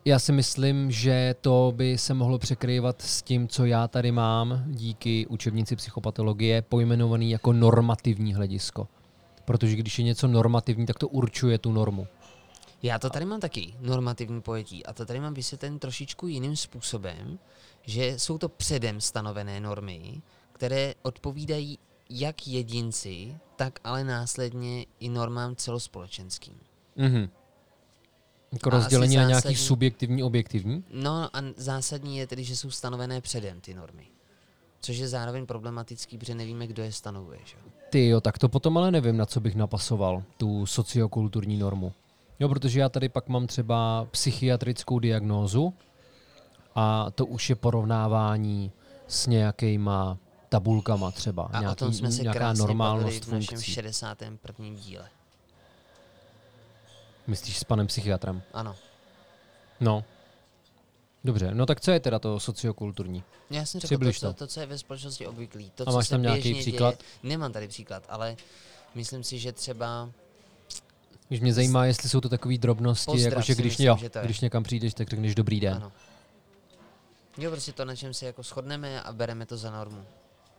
Já si myslím, že to by se mohlo překrývat s tím, co já tady mám díky učebnici psychopatologie, pojmenovaný jako normativní hledisko. Protože když je něco normativní, tak to určuje tu normu. Já to tady mám taky, normativní pojetí. A to tady mám vysvětlen trošičku jiným způsobem, že jsou to předem stanovené normy, které odpovídají jak jedinci, tak ale následně i normám celospolečenským. Mhm. Jako rozdělení na nějaký subjektivní, objektivní? No a zásadní je tedy, že jsou stanovené předem ty normy. Což je zároveň problematický, protože nevíme, kdo je stanovuje. Že? Ty jo, tak to potom ale nevím, na co bych napasoval, tu sociokulturní normu. Jo, protože já tady pak mám třeba psychiatrickou diagnózu a to už je porovnávání s nějakýma tabulkama třeba. A nějaký, o tom jsme se krásně normálnost v našem funkcí. 61. díle. Myslíš s panem psychiatrem? Ano. No. Dobře, no tak co je teda to sociokulturní? Já jsem řekl Přibliž to, to. to, co je ve společnosti obvyklý. To, A co máš se tam nějaký příklad? Děje. Nemám tady příklad, ale myslím si, že třeba Když mě zajímá, jestli jsou to takové drobnosti, jakože když, myslím, jo, že když někam přijdeš, tak řekneš dobrý den. ano. Jo, prostě to, na čem se jako shodneme a bereme to za normu.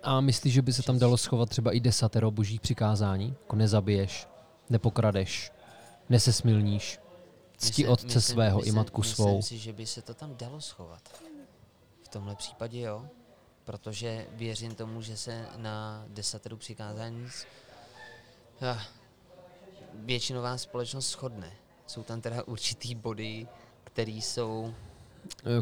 A myslíš, že by se tam dalo schovat třeba i desatero božích přikázání? Jako nezabiješ, nepokradeš, nesesmilníš, cti Myslím- otce myslím- svého i myslím- matku myslím svou. si, že by se to tam dalo schovat. V tomhle případě jo, protože věřím tomu, že se na desateru přikázání většinová společnost shodne. Jsou tam teda určitý body, které jsou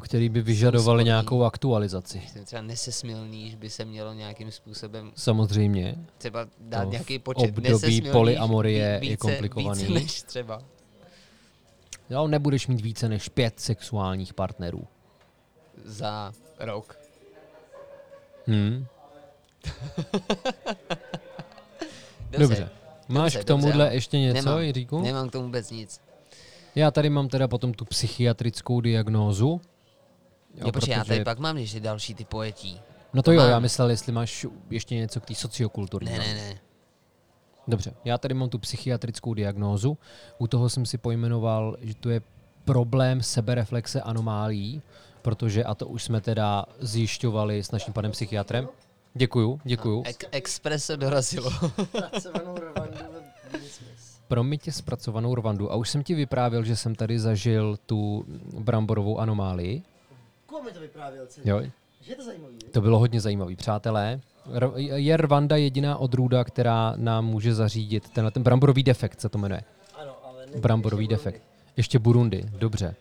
který by vyžadovali shodný. nějakou aktualizaci. myslím, třeba nesesmilný, že by se mělo nějakým způsobem Samozřejmě. třeba dát v nějaký počet období polyamorie ví- je komplikovaný. Více než třeba. Jo, nebudeš mít více než pět sexuálních partnerů. Za rok. Hm? Dobře. Máš dobře, k tomuhle dobře, ještě něco, Nemám. Jiříku? Nemám k tomu vůbec nic. Já tady mám teda potom tu psychiatrickou diagnózu. Jo, protože já tady pak mám ještě další ty pojetí. No to jo, mám. já myslel, jestli máš ještě něco k té sociokulturní. Ne, ne, ne. Dobře, já tady mám tu psychiatrickou diagnózu. U toho jsem si pojmenoval, že to je problém sebereflexe anomálí, protože, a to už jsme teda zjišťovali s naším panem psychiatrem. Děkuju, děkuju. Ek- Expresso dorazilo. Promiňte zpracovanou Rwandu. A už jsem ti vyprávěl, že jsem tady zažil tu bramborovou anomálii. Koho mi to vyprávěl celý? Jo, Že je to zajímavý? To bylo hodně zajímavý, přátelé. R- je Rwanda jediná odrůda, která nám může zařídit tenhle ten bramborový defekt, se to jmenuje. Ano, ale Bramborový ještě defekt. Ještě Burundi, dobře.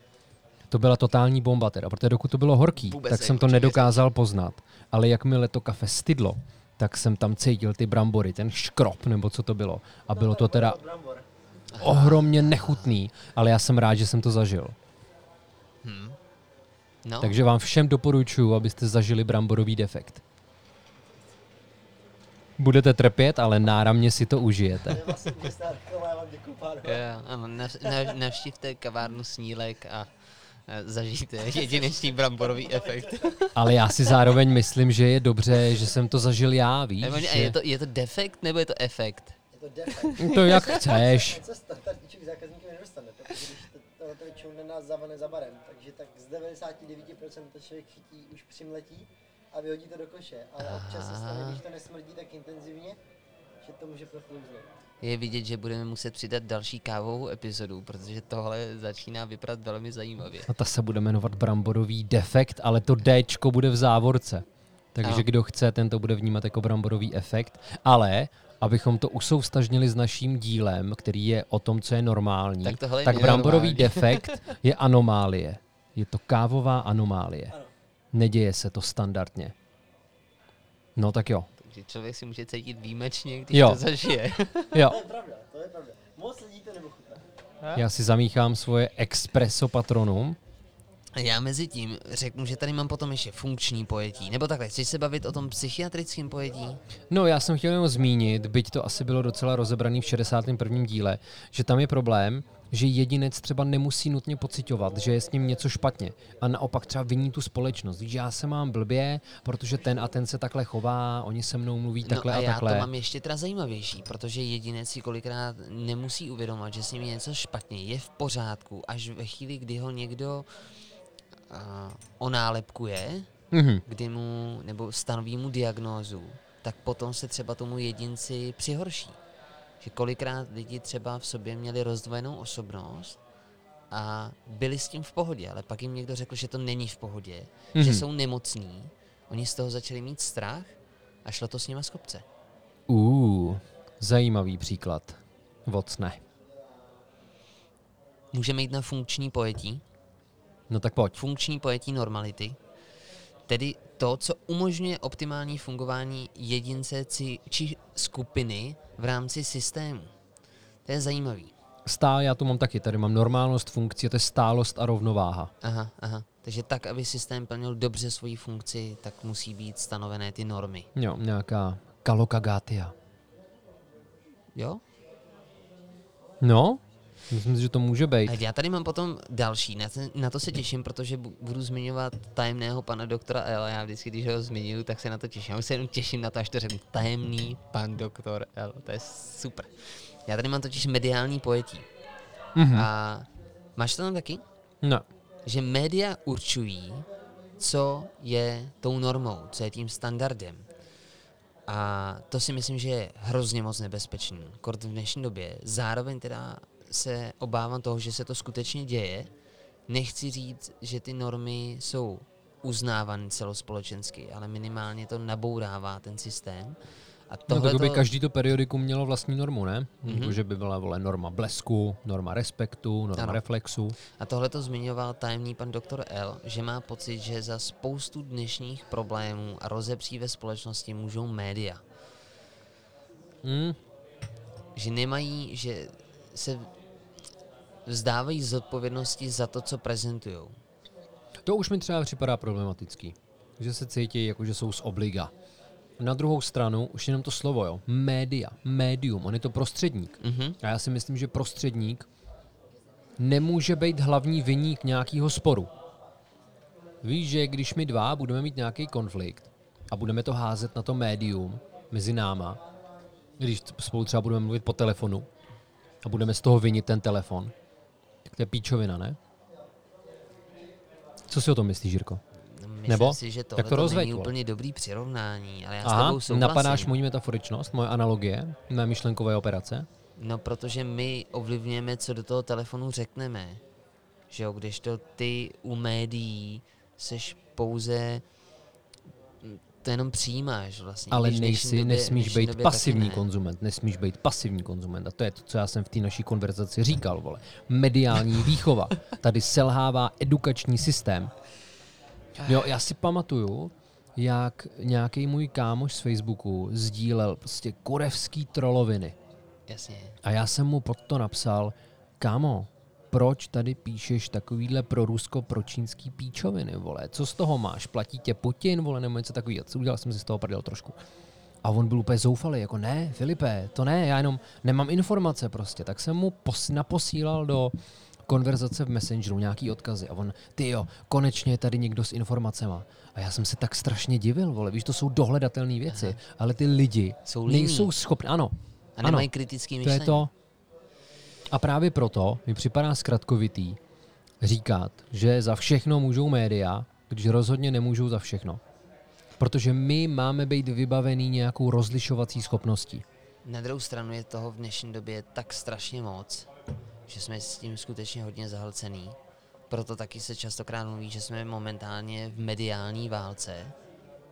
To byla totální bomba teda, protože dokud to bylo horký, Vůbec tak jsem to nedokázal poznat. Ale jakmile to kafe stydlo, tak jsem tam cítil ty brambory, ten škrop, nebo co to bylo. A bylo to teda Brambor. Ohromně nechutný, ale já jsem rád, že jsem to zažil. Hm. No, Takže vám všem doporučuji, abyste zažili bramborový defekt. Budete trpět, ale náramně si to užijete. To je vlastně městná reklama, já vám děkuju, pánové. jo, ano, nav, nav, navštivte kavárnu Snílek a zažijte jedinečný bramborový efekt. Ale já si zároveň myslím, že je dobře, že jsem to zažil já, víš? Je, to, je to defekt nebo je to efekt? Je to defekt. To jak chceš. To se standardníček zákazníkem nedostane, protože když to, to, většinou na zavane za barem, takže tak z 99% to člověk chytí už při mletí a vyhodí to do koše. Ale občas se stane, když to nesmrdí tak intenzivně, že to může proflouznout. Je vidět, že budeme muset přidat další kávovou epizodu, protože tohle začíná vypadat velmi zajímavě. A ta se bude jmenovat bramborový defekt, ale to Dčko bude v závorce. Takže Ano. kdo chce, ten to bude vnímat jako bramborový efekt. Ale abychom to usoustažnili s naším dílem, který je o tom, co je normální, Tak tohle je tak bramborový defekt je anomálie. Je to kávová anomálie. Ano. Neděje se to standardně. No tak jo. Takže člověk si může cítit výjimečně, když Jo. to zažije. Jo, To je pravda, to je pravda. Moc lidí to nepochutná. já si zamíchám svoje espresso patronum. Já mezi tím řeknu, že tady mám potom ještě funkční pojetí. Nebo takhle, chceš se bavit o tom psychiatrickém pojetí? No, já jsem chtěl jenom zmínit, byť to asi bylo docela rozebraný v 61. díle, že tam je problém, že jedinec třeba nemusí nutně pocitovat, že je s ním něco špatně. A naopak třeba viní tu společnost. Víš, já se mám blbě, protože ten a ten se takhle chová, oni se mnou mluví takhle no a, a já takhle. to mám ještě teda zajímavější, protože jedinec si kolikrát nemusí uvědomovat, že s ním je něco špatně, je v pořádku, až ve chvíli, kdy ho někdo uh, onálepkuje, Mhm. kdy mu, nebo stanoví mu diagnózu, tak potom se třeba tomu jedinci přihorší. že kolikrát lidi třeba v sobě měli rozdvojenou osobnost a byli s tím v pohodě, ale pak jim někdo řekl, že to není v pohodě, mm-hmm. že Mhm. jsou nemocní, oni z toho začali mít strach a šlo to s nima z kopce. Uh, zajímavý příklad. Vocne. Můžeme jít na funkční pojetí, No tak pojď. funkční pojetí normality, tedy to, co umožňuje optimální fungování jedince či, skupiny v rámci systému. To je zajímavý. Stál, já tu mám taky, tady mám normálnost funkcí, a to je stálost a rovnováha. Aha, aha. Takže tak, aby systém plnil dobře svoji funkci, tak musí být stanovené ty normy. Jo, nějaká kalokagatia. Jo? No, myslím si, že to může být. Já tady mám potom další, na, na to se těším, protože bu- budu zmiňovat tajemného pana doktora L. Já vždycky, když ho zmiňuju, tak se na to těším. Já už se jenom těším na to, až to řeknu. Tajemný pan doktor L. To je super. Já tady mám totiž mediální pojetí. Mhm. A máš to tam taky? No. Že média určují, co je tou normou, co je tím standardem. A to si myslím, že je hrozně moc nebezpečný. Kort v dnešní době. Zároveň teda se obávám toho, že se to skutečně děje. Nechci říct, že ty normy jsou uznávané celospolečensky, ale minimálně to nabourává ten systém. A No, tohle tak by každý to periodikum mělo vlastní normu, ne? Mhm. Mm-hmm. že by byla vole, norma blesku, norma respektu, norma ano. reflexu. A tohle to zmiňoval tajemný pan doktor L, že má pocit, že za spoustu dnešních problémů a rozepří ve společnosti můžou média. Mm. Že nemají, že se vzdávají zodpovědnosti za to, co prezentují. To už mi třeba připadá problematický. Že se cítí, jako že jsou z obliga. Na druhou stranu, už jenom to slovo, jo. Média, médium, on je to prostředník. Mhm. A já si myslím, že prostředník nemůže být hlavní viník nějakého sporu. Víš, že když my dva budeme mít nějaký konflikt a budeme to házet na to médium mezi náma, když spolu třeba budeme mluvit po telefonu a budeme z toho vinit ten telefon, tak to je píčovina, ne? Co si o tom myslíš, Jirko? Myslím Nebo? si, že Tak tohle to to rozveď, není úplně dobrý přirovnání, ale já s Aha, tebou souhlasím. napadáš moji metaforičnost, moje analogie, mé myšlenkové operace? No, protože my ovlivňujeme, co do toho telefonu řekneme. Že jo, když to ty u médií seš pouze to jenom přijímáš vlastně. Ale nejsi, době- nesmíš být době pasivní ne. konzument, nesmíš být pasivní konzument. A to je to, co já jsem v té naší konverzaci říkal, vole. Mediální výchova. Tady selhává edukační systém. Jo, já si pamatuju, jak nějaký můj kámoš z Facebooku sdílel prostě kurevský troloviny. Jasně. A já jsem mu pod to napsal, kámo, proč tady píšeš takovýhle pro Rusko, pro čínský píčoviny, vole? Co z toho máš? Platí tě Putin, vole, nebo něco takového? Co Udělal jsem si z toho prdel trošku. A on byl úplně zoufalý, jako ne, Filipe, to ne, já jenom nemám informace prostě. Tak jsem mu pos- naposílal do konverzace v Messengeru nějaký odkazy a on, ty jo, konečně je tady někdo s informacema. A já jsem se tak strašně divil, vole, víš, to jsou dohledatelné věci, Aha. ale ty lidi Jsou líní. nejsou schopni, ano, A nemají kritický to myšlení. je to. A právě proto mi připadá zkratkovitý říkat, že za všechno můžou média, když rozhodně nemůžou za všechno. Protože my máme být vybavený nějakou rozlišovací schopností. Na druhou stranu je toho v dnešní době tak strašně moc, že jsme s tím skutečně hodně zahlcený. Proto taky se častokrát mluví, že jsme momentálně v mediální válce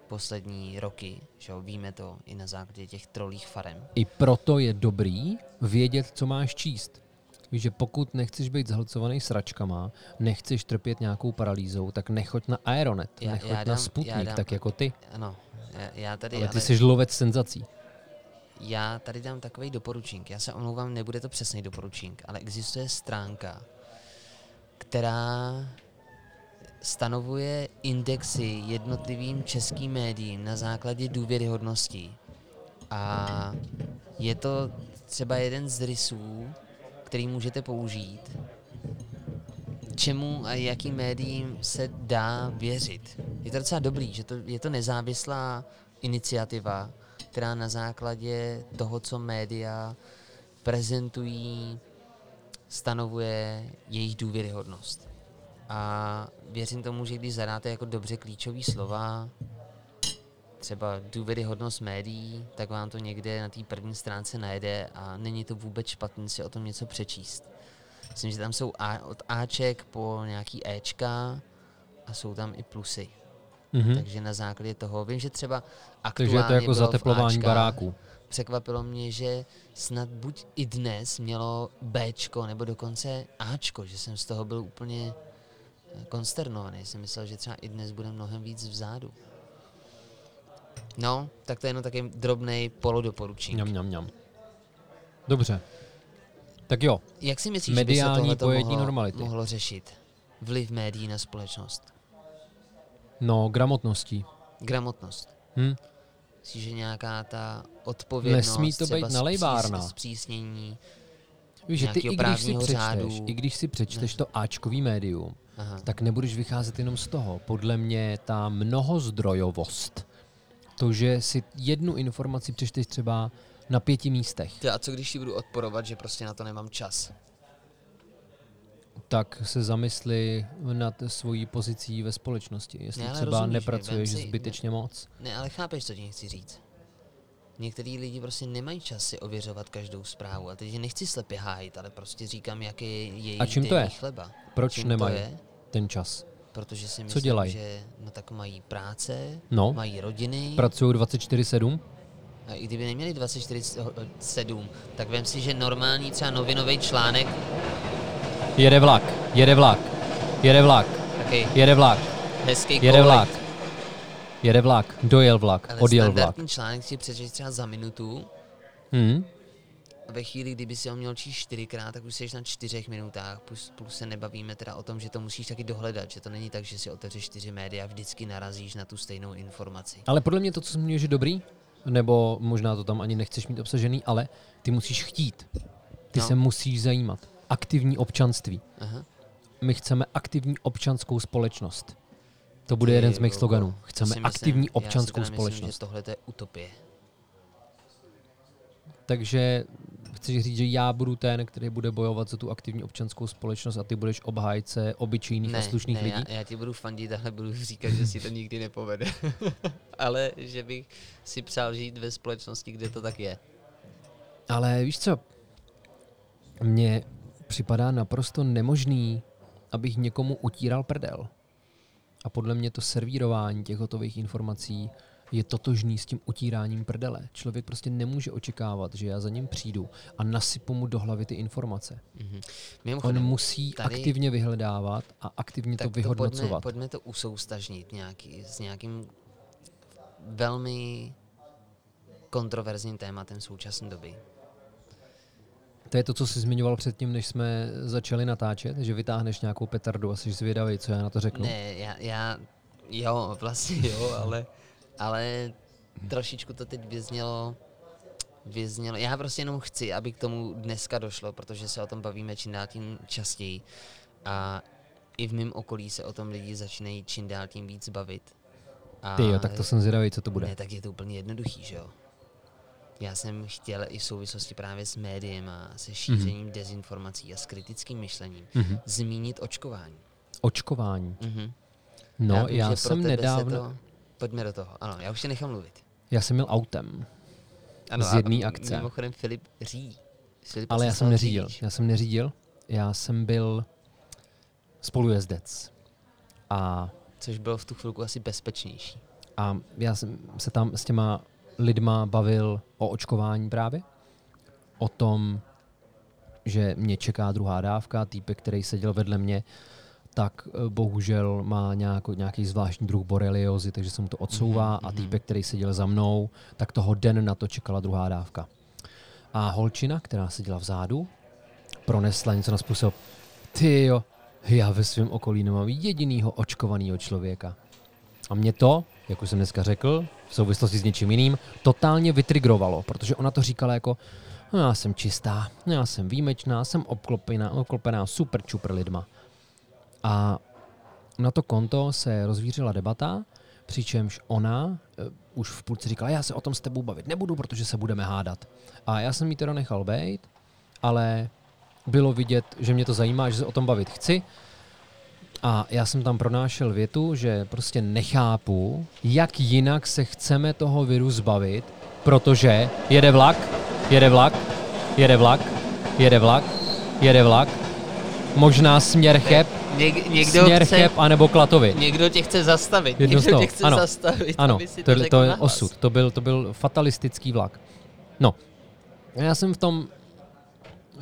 poslední roky, že jo, víme to i na základě těch trolích farem. I proto je dobrý vědět, co máš číst. Víš, že pokud nechceš být zhlcovaný sračkama, nechceš trpět nějakou paralýzou, tak nechoď na Aeronet, Já- nechoď já na dám- Sputnik, já dám- tak jako ty. Ano, já, já tady, Ale ty ale jsi lovec senzací. já tady dám takový doporučink. Já se omlouvám, nebude to přesný doporučink, ale existuje stránka, která stanovuje indexy jednotlivým českým médiím na základě důvěryhodnosti. A je to třeba jeden z rysů, který můžete použít, čemu a jakým médiím se dá věřit. Je to docela dobrý, že to, je to nezávislá iniciativa, která na základě toho, co média prezentují, stanovuje jejich důvěryhodnost. A věřím tomu, že když zadáte jako dobře klíčové slova, třeba důvěryhodnost médií, tak vám to někde na té první stránce najde a není to vůbec špatný si o tom něco přečíst. Myslím, že tam jsou A, od Aček po nějaký Ečka a jsou tam i plusy. Mhm. Takže na základě toho, vím, že třeba aktuálně Takže je to jako zateplování baráků. Překvapilo mě, že snad buď i dnes mělo Bčko, nebo dokonce Ačko, že jsem z toho byl úplně konsternovaný. Jsem myslel, že třeba i dnes bude mnohem víc vzadu. No, tak to je jenom taky drobný polodoporučení. Mňam, mňam, mňam. Dobře. Tak jo, Jak si myslíš, Mediální že by se mohlo, normality. mohlo řešit? Vliv médií na společnost. no, gramotností. Gramotnost. Hm? Myslíš, že nějaká ta odpovědnost, Nesmí to být nalejvárna. zpřísn- zpřísnění. Víš, že ty i když si přečteš, řádu. i když si přečteš to Ačkový médium, Aha. tak nebudeš vycházet jenom z toho. Podle mě ta mnohozdrojovost, to, že si jednu informaci přečteš třeba na pěti místech, Ty, a co když ti budu odporovat, že prostě na to nemám čas? tak se zamysli nad svojí pozicí ve společnosti. Jestli Ne, třeba rozumíš, nepracuješ si- zbytečně moc. Ne, ale chápeš, co ti chci říct. Některý lidi prostě nemají čas si ověřovat každou zprávu. A teď je nechci slepě hájit, ale prostě říkám, jak je jejich A čím to je? chleba. Proč čím nemají ten čas? Protože si myslím, Co dělají? že no tak mají práce, No. mají rodiny. Pracují 24-7? a i kdyby neměli 24-7, tak vem si, že normální třeba novinový článek, Jede vlak, jede vlak, jede vlak, taky jede vlak, hezký jede kolik, vlak. Jede vlak, dojel vlak, ale odjel vlak. článek si přečteš třeba za minutu Hm? A ve chvíli, kdyby si ho měl číst čtyřikrát, tak už jsi na čtyřech minutách, plus, plus se nebavíme teda o tom, že to musíš taky dohledat, že to není tak, že si otevřeš čtyři média a vždycky narazíš na tu stejnou informaci. Ale podle mě to, co zmiňuješ, je dobrý, nebo možná to tam ani nechceš mít obsažený, ale ty musíš chtít. Ty No. se musíš zajímat. Aktivní občanství. Aha. My chceme aktivní občanskou společnost. To bude Ty jeden z mých sloganů. Chceme myslím- aktivní já si občanskou teda myslím, společnost. že tohle to je utopie. Takže chci říct, že já budu ten, který bude bojovat za tu aktivní občanskou společnost a ty budeš obhájce obyčejných a slušných ne, lidí. Já, já ti budu fandit, ale budu říkat, že si to nikdy nepovede. ale že bych si přál žít ve společnosti, kde to tak je. Ale víš co, mně připadá naprosto nemožný, abych někomu utíral prdel. A podle mě to servírování těch hotových informací je totožný s tím utíráním prdele. Člověk prostě nemůže očekávat, že já za ním přijdu a nasypu mu do hlavy ty informace. Mhm. On musí tady- aktivně vyhledávat a aktivně tak to vyhodnocovat. To pojďme, pojďme to usoustažnit nějaký, s nějakým velmi kontroverzním tématem současné doby. To je to, co jsi zmiňoval předtím, než jsme začali natáčet, že vytáhneš nějakou petardu a jsi zvědavý, co já na to řeknu. Ne, já, já jo, vlastně jo, ale, ale trošičku to teď vyznělo, vyznělo. Já prostě jenom chci, aby k tomu dneska došlo, protože se o tom bavíme čím dál tím častěji a i v mém okolí se o tom lidi začínají čím dál tím víc bavit. A Ty jo, tak to jsem zvědavý, co to bude. Ne, tak je to úplně jednoduchý, že jo? Já jsem chtěl i v souvislosti právě s médiem a se šířením mm-hmm. dezinformací a s kritickým myšlením Mhm. zmínit očkování. Očkování. Mhm. No, vím, já, pro jsem nedávno, To... Pojďme do toho. Ano, já už tě nechám mluvit. já jsem měl autem, z a jedné akce. Mimochodem Filip ří. Filip ale já jsem neřídil. Řidič. Já jsem neřídil, já jsem byl spolujezdec. A, Což bylo v tu chvilku asi bezpečnější. a já jsem se tam s těma lidma bavil o očkování právě. O tom, že mě čeká druhá dávka, týpek, který seděl vedle mě, tak eh, bohužel má nějakou, nějaký zvláštní druh boreliozy, takže se mu to odsouvá Mhm, a mhm. týpek, který seděl za mnou, tak toho den na to čekala druhá dávka. A holčina, která seděla vzadu, pronesla něco na způsob, ty jo, já ve svém okolí nemám jedinýho očkovaného člověka. A mě to, jak už jsem dneska řekl, v souvislosti s něčím jiným, totálně vytrigrovalo, protože ona to říkala jako, no já jsem čistá, no já jsem výjimečná, jsem obklopená, obklopená super čupr lidma. A na to konto se rozvířila debata, přičemž ona uh, už v půlce říkala, já se o tom s tebou bavit nebudu, protože se budeme hádat. A já jsem jí teda nechal být, ale bylo vidět, že mě to zajímá, že se o tom bavit chci. A já jsem tam pronášel větu, že prostě nechápu, jak jinak se chceme toho viru zbavit, protože jede vlak, jede vlak, jede vlak, jede vlak, jede vlak, možná směr Cheb, Něk, někdo směr chce, Cheb anebo Klatovy. někdo tě chce zastavit, Jedno někdo tě chce ano. zastavit, Ano, aby si to, to, to, je nahlas. osud, to byl, to byl fatalistický vlak. No, já jsem v tom,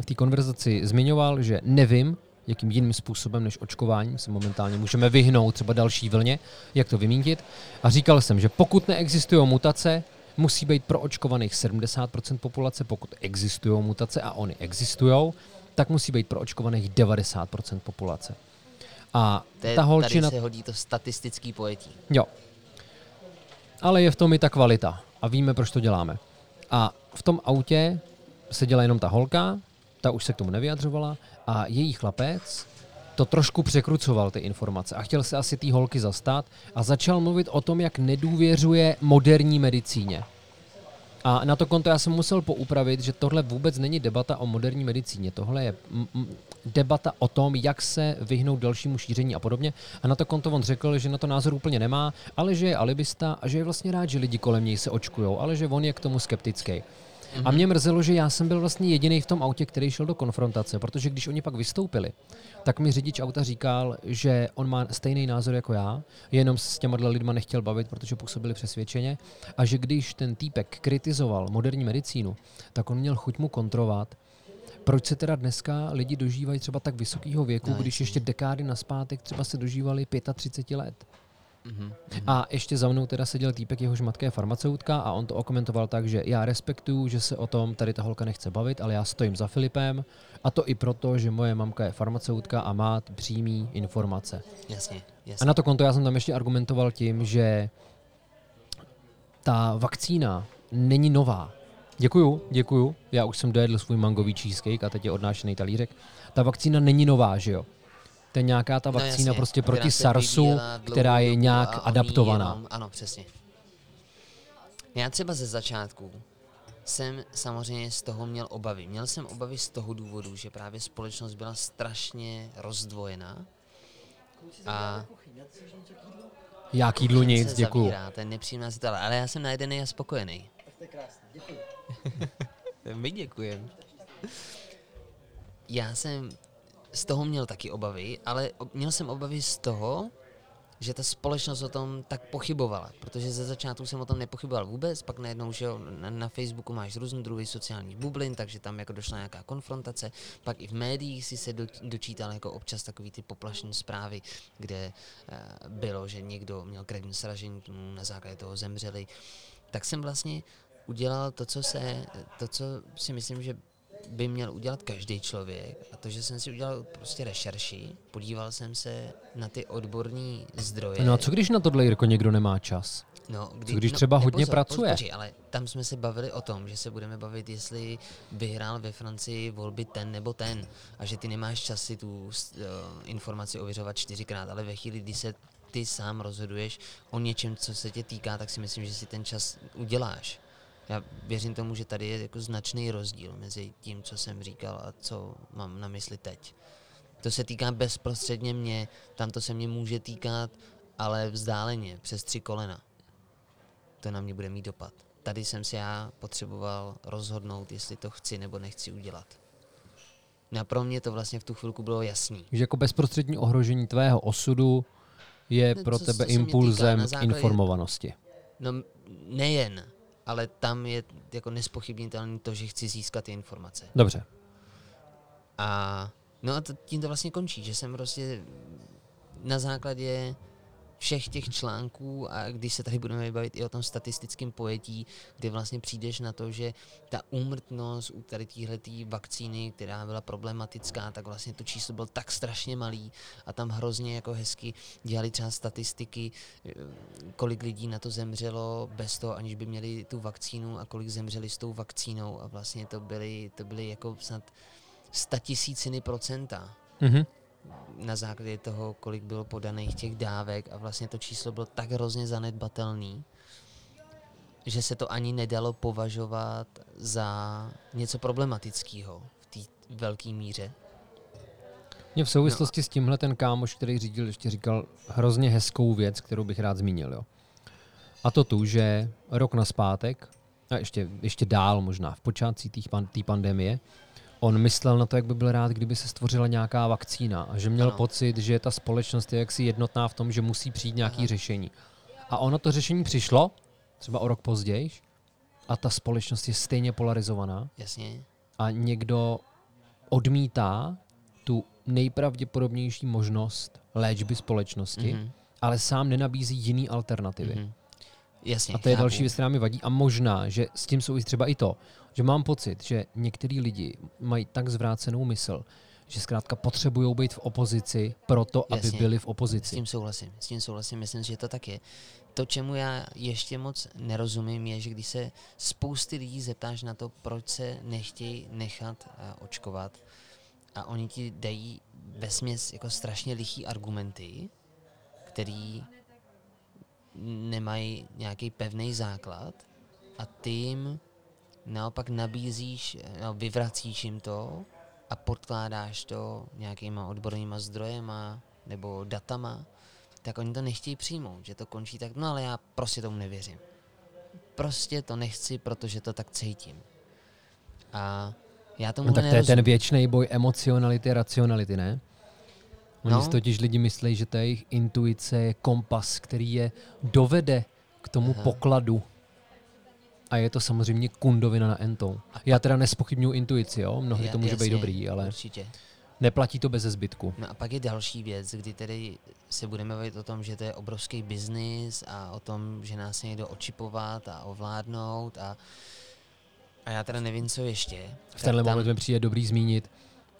v té konverzaci zmiňoval, že nevím, jakým jiným způsobem než očkování se momentálně můžeme vyhnout třeba další vlně, jak to vymítit. A říkal jsem, že pokud neexistují mutace, musí být proočkovaných 70% populace, pokud existují mutace a oni existují, tak musí být proočkovaných 90% populace. A To je, ta holčina... Tady se hodí to statistický pojetí. Jo. Ale je v tom i ta kvalita. A víme, proč to děláme. A v tom autě seděla jenom ta holka, ta už se k tomu nevyjadřovala, a její chlapec to trošku překrucoval, ty informace. A chtěl se asi té holky zastat a začal mluvit o tom, jak nedůvěřuje moderní medicíně. A na to konto já jsem musel poupravit, že tohle vůbec není debata o moderní medicíně. Tohle je mm, mm, debata o tom, jak se vyhnout dalšímu šíření a podobně. A na to konto on řekl, že na to názor úplně nemá, ale že je alibista a že je vlastně rád, že lidi kolem něj se očkujou, ale že on je k tomu skeptický. A mě mrzelo, že já jsem byl vlastně jediný v tom autě, který šel do konfrontace, protože když oni pak vystoupili, tak mi řidič auta říkal, že on má stejný názor jako já, jenom se s těma lidma nechtěl bavit, protože působili přesvědčeně, a že když ten týpek kritizoval moderní medicínu, tak on měl chuť mu kontrovat, proč se teda dneska lidi dožívají třeba tak vysokého věku, No, když ještě dekády naspátek třeba se dožívali 35 let. A ještě za mnou teda seděl týpek, jehož matka je farmaceutka a on to okomentoval tak, že já respektuju, že se o tom tady ta holka nechce bavit, ale já stojím za Filipem a to i proto, že moje mamka je farmaceutka a má přímý informace. Jasně, A jasně. na to konto já jsem tam ještě argumentoval tím, že ta vakcína není nová. Děkuju, děkuju. Já už jsem dojedl svůj mangový cheesecake a teď je odnášený talířek. Ta vakcína není nová, že jo? To je nějaká ta No vakcína jasně, prostě proti SARSu, vyvíjela která je nějak a adaptovaná. Jenom, ano, přesně. Já třeba ze začátku jsem samozřejmě z toho měl obavy. Měl jsem obavy z toho důvodu, že právě společnost byla strašně rozdvojená. A Jak jídlu nic, děkuju. zavírá, to je nepříjemná situace, ale já jsem najedený a spokojený. Tak to je krásné, děkuji. My děkujeme. Já jsem z toho měl taky obavy, ale měl jsem obavy z toho, že ta společnost o tom tak pochybovala, protože ze začátku jsem o tom nepochyboval vůbec, pak najednou, že na, na Facebooku máš různý druhy sociálních bublin, takže tam jako došla nějaká konfrontace, pak i v médiích si se do, dočítal jako občas takový ty poplašné zprávy, kde uh, bylo, že někdo měl krevní sražení, na základě toho zemřeli, tak jsem vlastně udělal to, co se, to, co si myslím, že by měl udělat každý člověk. A to, že jsem si udělal prostě rešerši, podíval jsem se na ty odborní zdroje. No a co když na tohle, Jirko, někdo nemá čas? No, kdy, když no, třeba hodně pozor, pracuje? Pozor, ale tam jsme se bavili o tom, že se budeme bavit, jestli vyhrál ve Francii volby ten nebo ten. A že ty nemáš čas si tu uh, informaci ověřovat čtyřikrát, ale ve chvíli, kdy se ty sám rozhoduješ o něčem, co se tě týká, tak si myslím, že si ten čas uděláš. Já věřím tomu, že tady je jako značný rozdíl mezi tím, co jsem říkal a co mám na mysli teď. To se týká bezprostředně mě, tam to se mě může týkat, ale vzdáleně, přes tři kolena. To na mě bude mít dopad. Tady jsem si já potřeboval rozhodnout, jestli to chci nebo nechci udělat. No a pro mě to vlastně v tu chvilku bylo jasný. Že jako bezprostřední ohrožení tvého osudu je No, pro co- tebe co se impulzem základě- informovanosti. No nejen, ale tam je jako nespochybnitelné to, že chci získat ty informace. Dobře. A no a to, tím to vlastně končí, že jsem prostě na základě všech těch článků a když se tady budeme bavit i o tom statistickém pojetí, kdy vlastně přijdeš na to, že ta úmrtnost u tady téhletý vakcíny, která byla problematická, tak vlastně to číslo bylo tak strašně malý a tam hrozně jako hezky dělali třeba statistiky, eh, kolik lidí na to zemřelo bez toho, aniž by měli tu vakcínu a kolik zemřeli s tou vakcínou a vlastně to byly, to byly jako snad statisíciny procenta Mhm. Na základě toho, kolik bylo podaných těch dávek a vlastně to číslo bylo tak hrozně zanedbatelný, že se to ani nedalo považovat za něco problematického v té velké míře. Mě v souvislosti no. s tímhle ten kámoš, který řídil, ještě říkal hrozně hezkou věc, kterou bych rád zmínil. Jo. A to tu, že rok na zpátek, a ještě, ještě dál možná, v počátcích té pan, pandemie, on myslel na to, jak by byl rád, kdyby se stvořila nějaká vakcína a že měl ano. pocit, že ta společnost je jaksi jednotná v tom, že musí přijít nějaké řešení. A ono to řešení přišlo, třeba o rok později, a ta společnost je stejně polarizovaná. Jasně. A někdo odmítá tu nejpravděpodobnější možnost léčby společnosti, mm-hmm. ale sám nenabízí jiný alternativy. Mm-hmm. Jasně, a to je chápu. další věc, která mi vadí. A možná, že s tím souvisí třeba i to, že mám pocit, že některý lidi mají tak zvrácenou mysl, že zkrátka potřebují být v opozici proto, Jasně, aby byli v opozici. S tím souhlasím, s tím souhlasím, myslím že to tak je. To, čemu já ještě moc nerozumím, je, že když se spousty lidí zeptáš na to, proč se nechtějí nechat uh, očkovat, a oni ti dají ve směs jako strašně lichý argumenty, který nemají nějaký pevný základ a ty jim naopak nabízíš, no, vyvracíš jim to a podkládáš to nějakýma odbornýma zdrojema nebo datama, tak oni to nechtějí přijmout, že to končí tak, no ale já prostě tomu nevěřím. Prostě to nechci, protože to tak cítím. A já tomu no, tak to je ten věčný boj emocionality, racionality, ne? Oni no. si totiž lidi myslí, že ta jejich intuice je kompas, který je dovede k tomu Aha. pokladu. A je to samozřejmě kundovina na entou. Já teda nespochybnuju intuici, jo? Mnohdy to může jasně, být dobrý, ale určitě. neplatí to bez zbytku. No a pak je další věc, kdy tedy se budeme bavit o tom, že to je obrovský biznis a o tom, že nás někdo očipovat a ovládnout a a já teda nevím, co ještě. V tenhle tam... moment mi přijde dobrý zmínit,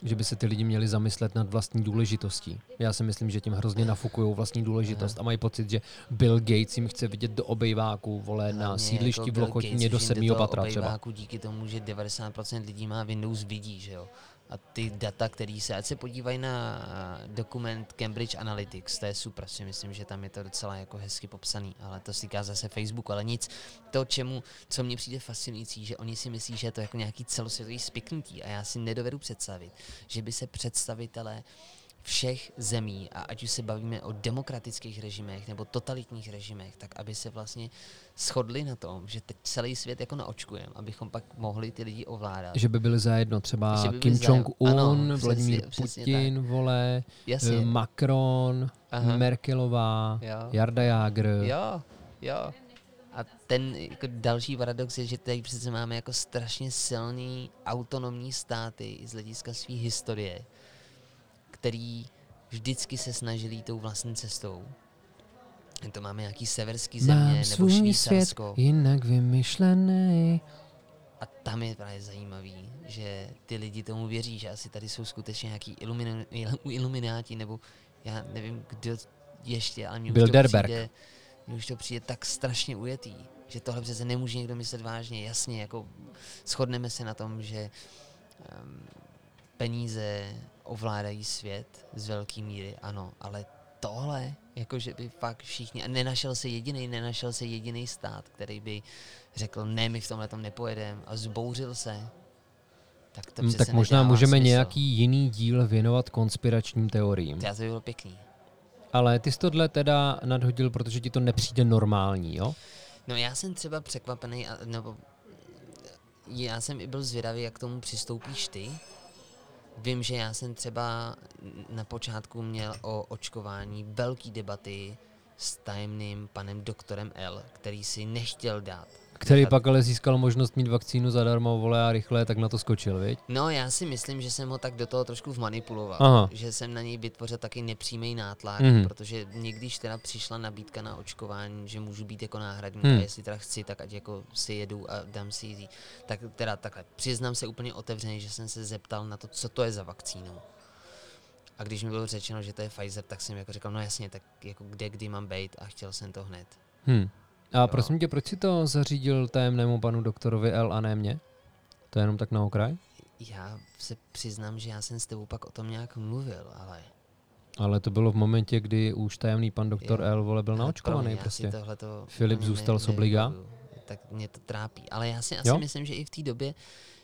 že by se ty lidi měli zamyslet nad vlastní důležitostí. Já si myslím, že tím hrozně nafukují vlastní důležitost Aha. a mají pocit, že Bill Gates jim chce vidět do obejváku, vole, na sídlišti jako v Lochotně do sedmého patra třeba. díky tomu, že 90% lidí má Windows vidí, že jo a ty data, které se, ať se podívají na dokument Cambridge Analytics, to je super, si myslím, že tam je to docela jako hezky popsaný, ale to se týká zase Facebooku, ale nic, to, čemu, co mně přijde fascinující, že oni si myslí, že je to jako nějaký celosvětový spiknutí a já si nedovedu představit, že by se představitelé všech zemí, a ať už se bavíme o demokratických režimech nebo totalitních režimech, tak aby se vlastně shodli na tom, že teď celý svět jako naočkujeme, abychom pak mohli ty lidi ovládat. Že by byli zajedno třeba by Kim Jong-un, Vladimír Putin, tak. vole, Jasně. Macron, Aha. Merkelová, jo. Jarda Jágr. Jo, jo. A ten jako další paradox je, že tady přece máme jako strašně silný autonomní státy z hlediska své historie který vždycky se snažili tou vlastní cestou. To máme nějaký severský země Mám nebo Švýcarsko. Svět jinak vymyšlený. A tam je právě zajímavý, že ty lidi tomu věří, že asi tady jsou skutečně nějaký iluminu, ilumináti, nebo já nevím, kdo ještě, ale mě už, to přijde, už to přijde tak strašně ujetý, že tohle přece nemůže někdo myslet vážně. Jasně, jako shodneme se na tom, že um, peníze ovládají svět z velké míry, ano, ale tohle, jakože by fakt všichni, a nenašel se jediný, nenašel se jediný stát, který by řekl, ne, my v tomhle tom nepojedeme a zbouřil se, tak to hmm, Tak možná můžeme smysl. nějaký jiný díl věnovat konspiračním teoriím. To by bylo pěkný. Ale ty jsi tohle teda nadhodil, protože ti to nepřijde normální, jo? No já jsem třeba překvapený, nebo já jsem i byl zvědavý, jak k tomu přistoupíš ty, Vím, že já jsem třeba na počátku měl o očkování velký debaty s tajemným panem doktorem L, který si nechtěl dát. Který pak ale získal možnost mít vakcínu zadarmo, vole a rychle, tak na to skočil, viď? No, já si myslím, že jsem ho tak do toho trošku vmanipuloval. Aha. Že jsem na něj vytvořil taky nepřímý nátlak, mm. protože někdy, když teda přišla nabídka na očkování, že můžu být jako náhradník mm. a jestli teda chci, tak ať jako si jedu a dám si jí. Tak teda takhle, přiznám se úplně otevřeně, že jsem se zeptal na to, co to je za vakcínu. A když mi bylo řečeno, že to je Pfizer, tak jsem jako říkal, no jasně, tak jako kde, kdy mám být a chtěl jsem to hned. Hmm. A jo. prosím tě, proč si to zařídil tajemnému panu doktorovi L a ne mě? To je jenom tak na okraj? Já se přiznám, že já jsem s tebou pak o tom nějak mluvil, ale... Ale to bylo v momentě, kdy už tajemný pan doktor jo. L vole byl naočkovaný prostě. Filip zůstal s obliga. Tak mě to trápí. Ale já si asi jo? myslím, že i v té době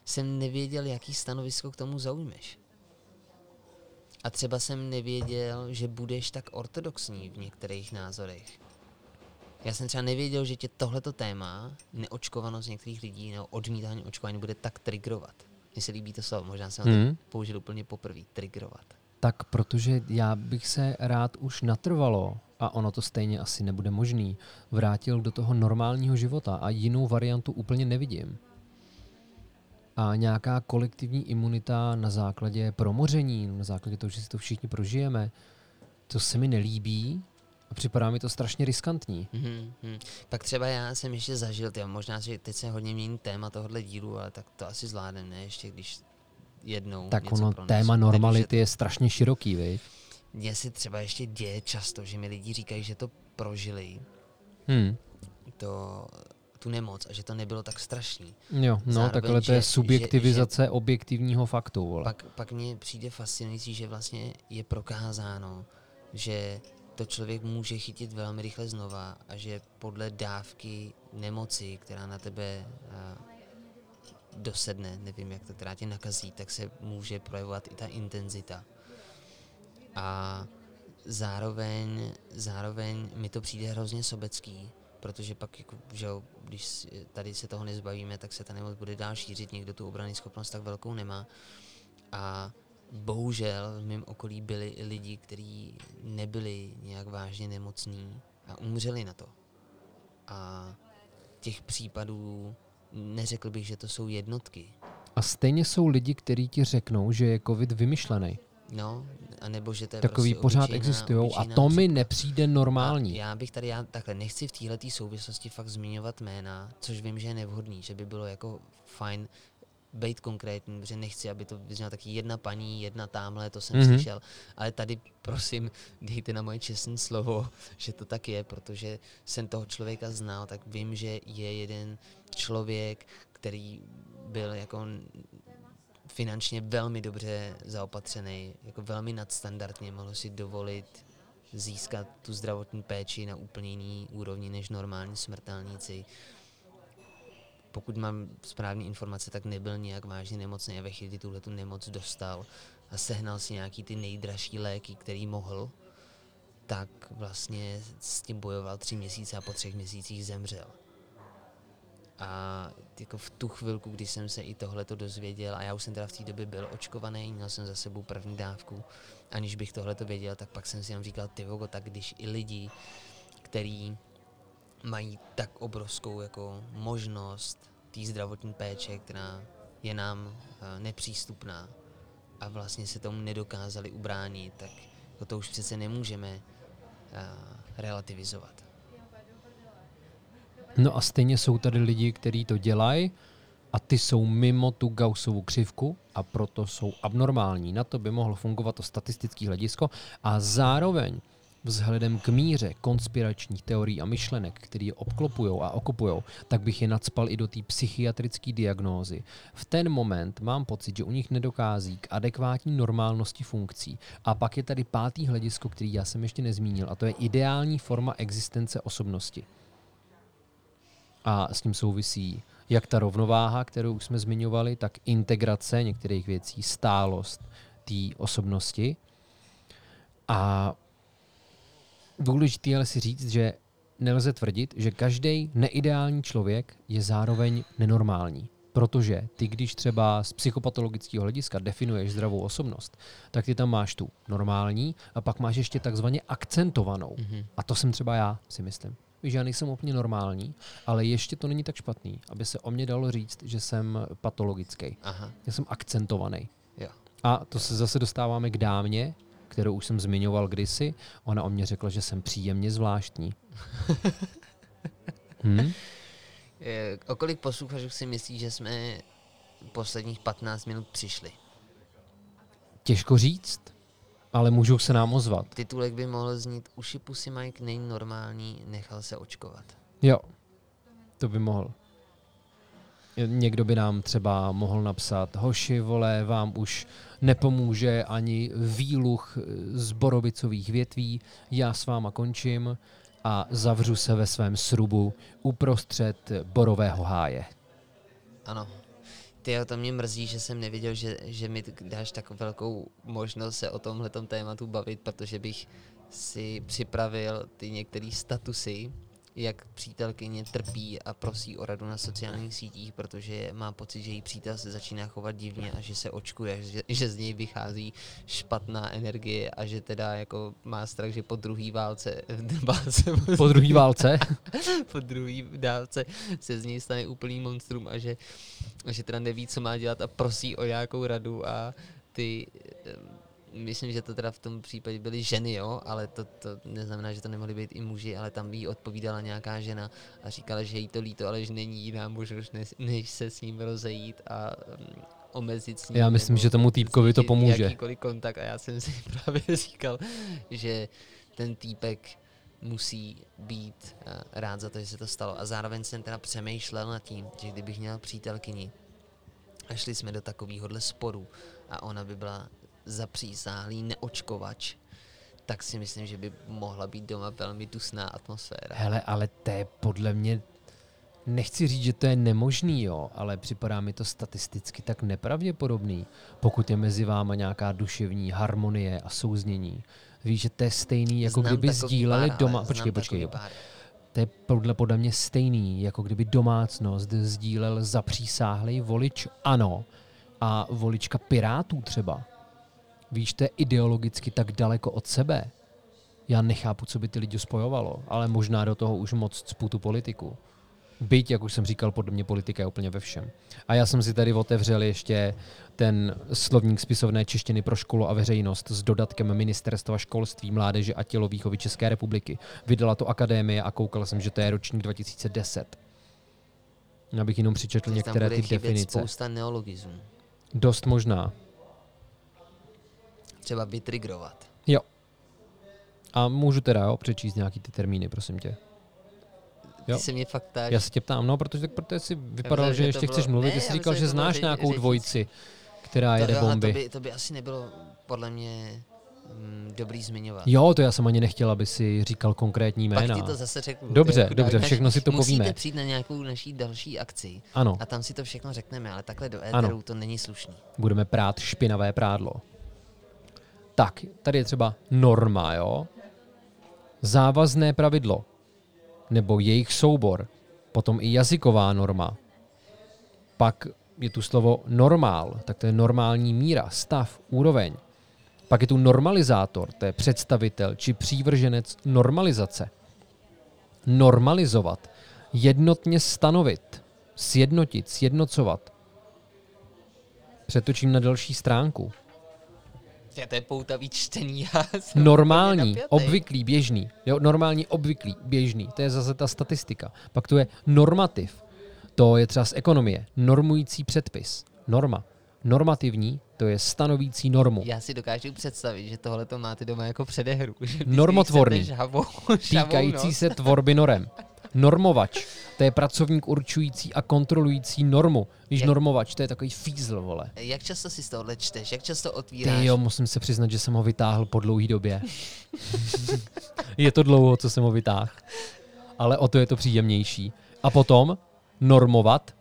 jsem nevěděl, jaký stanovisko k tomu zaujmeš. A třeba jsem nevěděl, že budeš tak ortodoxní v některých názorech. Já jsem třeba nevěděl, že tě tohleto téma, neočkovanost některých lidí nebo odmítání očkování bude tak trigrovat. Mně se líbí to slovo, možná jsem ho Hmm. hmm. použil úplně poprvé, trigrovat. Tak protože já bych se rád už natrvalo, a ono to stejně asi nebude možný, vrátil do toho normálního života a jinou variantu úplně nevidím. A nějaká kolektivní imunita na základě promoření, na základě toho, že si to všichni prožijeme, to se mi nelíbí a připadá mi to strašně riskantní. Mm-hmm. Pak třeba já jsem ještě zažil, tyjo, možná, že teď se hodně mění téma tohohle dílu, ale tak to asi zvládneme, ne? Ještě když jednou Tak něco ono, pronesu. téma je normality je strašně široký, viď? Mně se třeba ještě děje často, že mi lidi říkají, že to prožili, Hmm. to, tu nemoc a že to nebylo tak strašný. Jo, no, Zároveň, takhle to je že- že- subjektivizace objektivního faktu, vole. Pak, pak mně přijde fascinující, že vlastně je prokázáno, že to člověk může chytit velmi rychle znova a že podle dávky nemoci, která na tebe a, dosedne, nevím jak to, která tě nakazí, tak se může projevovat i ta intenzita. A zároveň, zároveň mi to přijde hrozně sobecký, protože pak, jako, že jo, když tady se toho nezbavíme, tak se ta nemoc bude dál šířit, někdo tu obrany schopnost tak velkou nemá. A bohužel v mém okolí byli i lidi, kteří nebyli nějak vážně nemocní a umřeli na to. A těch případů neřekl bych, že to jsou jednotky. A stejně jsou lidi, kteří ti řeknou, že je covid vymyšlený. No, a nebo že to je Takový prostě pořád existují a to mi nepřijde normální. A já bych tady, já takhle nechci v této souvislosti fakt zmiňovat jména, což vím, že je nevhodný, že by bylo jako fajn být konkrétní, protože nechci, aby to vyznělo taky jedna paní, jedna tamhle, to jsem Mhm. mm-hmm. slyšel, ale tady prosím dejte na moje čestné slovo, že to tak je, protože jsem toho člověka znal, tak vím, že je jeden člověk, který byl jako finančně velmi dobře zaopatřený, jako velmi nadstandardně, mohl si dovolit získat tu zdravotní péči na úplně jiný úrovni než normální smrtelníci. Pokud mám správné informace, tak nebyl nějak vážně nemocný a ve chvíli, tuhle tu nemoc dostal a sehnal si nějaký ty nejdražší léky, který mohl, tak vlastně s tím bojoval tři měsíce a po třech měsících zemřel. A jako v tu chvilku, kdy jsem se i tohle to dozvěděl, a já už jsem teda v té době byl očkovaný, měl jsem za sebou první dávku, aniž bych tohle to věděl, tak pak jsem si jenom říkal, ty vogo, tak když i lidi, který mají tak obrovskou jako možnost té zdravotní péče, která je nám eh, nepřístupná a vlastně se tomu nedokázali ubránit, tak jako to už přece nemůžeme eh, relativizovat. No a stejně jsou tady lidi, kteří to dělají a ty jsou mimo tu Gaussovu křivku a proto jsou abnormální. Na to by mohlo fungovat to statistické hledisko a zároveň vzhledem k míře konspiračních teorií a myšlenek, které je obklopujou a okupujou, tak bych je nadspal i do té psychiatrické diagnózy. V ten moment mám pocit, že u nich nedokází k adekvátní normálnosti funkcí. A pak je tady pátý hledisko, který já jsem ještě nezmínil, a to je ideální forma existence osobnosti. A s tím souvisí jak ta rovnováha, kterou už jsme zmiňovali, tak integrace některých věcí, stálost té osobnosti. A důležité ale si říct, že nelze tvrdit, že každý neideální člověk je zároveň nenormální. Protože ty, když třeba z psychopatologického hlediska definuješ zdravou osobnost, tak ty tam máš tu normální a pak máš ještě takzvaně akcentovanou. Mhm. A to jsem třeba já, si myslím. Víš, já nejsem úplně normální, ale ještě to není tak špatný, aby se o mě dalo říct, že jsem patologický. Aha, Já jsem akcentovaný. jo. A to se zase dostáváme k dámě, kterou už jsem zmiňoval kdysi. Ona o mě řekla, že jsem příjemně zvláštní. Hm? Eh, O kolik posluchačů si myslí, že jsme posledních 15 minut přišli? Těžko říct, ale můžou se nám ozvat. Titulek by mohl znít Uši pusy Mike není normální, nechal se očkovat. Jo, to by mohl. Někdo by nám třeba mohl napsat, hoši, vole, vám už nepomůže ani výluch z borovicových větví, já s váma končím a zavřu se ve svém srubu uprostřed borového háje. Ano. Ty to mě mrzí, že jsem nevěděl, že, že mi dáš tak velkou možnost se o tomhle tématu bavit, protože bych si připravil ty některé statusy, jak přítelkyně trpí a prosí o radu na sociálních sítích, protože má pocit, že její přítel se začíná chovat divně a že se očkuje, že, že z něj vychází špatná energie a že teda jako má strach, že po druhý válce, válce po druhý válce? po druhý válce se z něj stane úplný monstrum a že, že teda neví, co má dělat a prosí o nějakou radu a ty myslím, že to teda v tom případě byly ženy, jo, ale to, to neznamená, že to nemohly být i muži, ale tam jí odpovídala nějaká žena a říkala, že jí to líto, ale že není jiná možnost, než, než se s ním rozejít a um, omezit s ním. Já myslím, že tomu týpkovi to pomůže. Jakýkoliv kontakt a já jsem si právě říkal, že ten týpek musí být uh, rád za to, že se to stalo. A zároveň jsem teda přemýšlel nad tím, že kdybych měl přítelkyni a šli jsme do takovéhohle sporu a ona by byla zapřísáhlý neočkovač, tak si myslím, že by mohla být doma velmi dusná atmosféra. Hele, ale to je podle mě, nechci říct, že to je nemožný, jo, ale připadá mi to statisticky tak nepravděpodobný, pokud je mezi váma nějaká duševní harmonie a souznění. Víš, že to je stejný, jako znám kdyby sdíleli pár, doma... Počkej, počkej. To je podle, podle mě stejný, jako kdyby domácnost sdílel zapřísáhlý volič ANO a volička Pirátů třeba Víš, to je ideologicky tak daleko od sebe. Já nechápu, co by ty lidi spojovalo, ale možná do toho už moc cpu tu politiku. Byť, jak už jsem říkal, podle mě politika je úplně ve všem. A já jsem si tady otevřel ještě ten slovník spisovné češtiny pro školu a veřejnost s dodatkem Ministerstva školství, mládeže a tělovýchovy České republiky. Vydala to akadémie a koukal jsem, že to je ročník 2010. Abych jenom přičetl některé ty definice. spousta neologismů. Dost možná třeba vytrigrovat. Jo. A můžu teda jo, přečíst nějaký ty termíny, prosím tě. Jo. Ty se mě fakt ptáš. Já se tě ptám, no, protože, protože jsi vypadal, že, že ještě bylo... chceš mluvit. Ne, ty jsi říkal, že znáš nějakou řetíc. dvojici, která to, jede bomby. To by, to by asi nebylo podle mě mm, dobrý zmiňovat. Jo, to já jsem ani nechtěl, aby si říkal konkrétní jména. Pak ti to zase řeknu. Dobře, dobře, všechno si to musíte povíme. Musíte přijít na nějakou naší další akci ano. a tam si to všechno řekneme, ale takhle do éteru ano. to není slušný. Budeme prát špinavé prádlo tak, tady je třeba norma, jo? Závazné pravidlo, nebo jejich soubor, potom i jazyková norma. Pak je tu slovo normál, tak to je normální míra, stav, úroveň. Pak je tu normalizátor, to je představitel či přívrženec normalizace. Normalizovat, jednotně stanovit, sjednotit, sjednocovat. Přetočím na další stránku. Já to je poutavý čtení. normální, obvyklý, běžný. Jo, normální, obvyklý, běžný. To je zase ta statistika. Pak tu je normativ. To je třeba z ekonomie. Normující předpis. Norma. Normativní, to je stanovící normu. Já si dokážu představit, že tohle to máte doma jako předehru. Normotvorný. Žhavou, týkající no. se tvorby norem. Normovač, to je pracovník určující a kontrolující normu. Víš, jak, normovač, to je takový fízl, vole. Jak často si z tohohle čteš? Jak často otvíráš? Ty jo, musím se přiznat, že jsem ho vytáhl po dlouhé době. je to dlouho, co jsem ho vytáhl. Ale o to je to příjemnější. A potom normovat,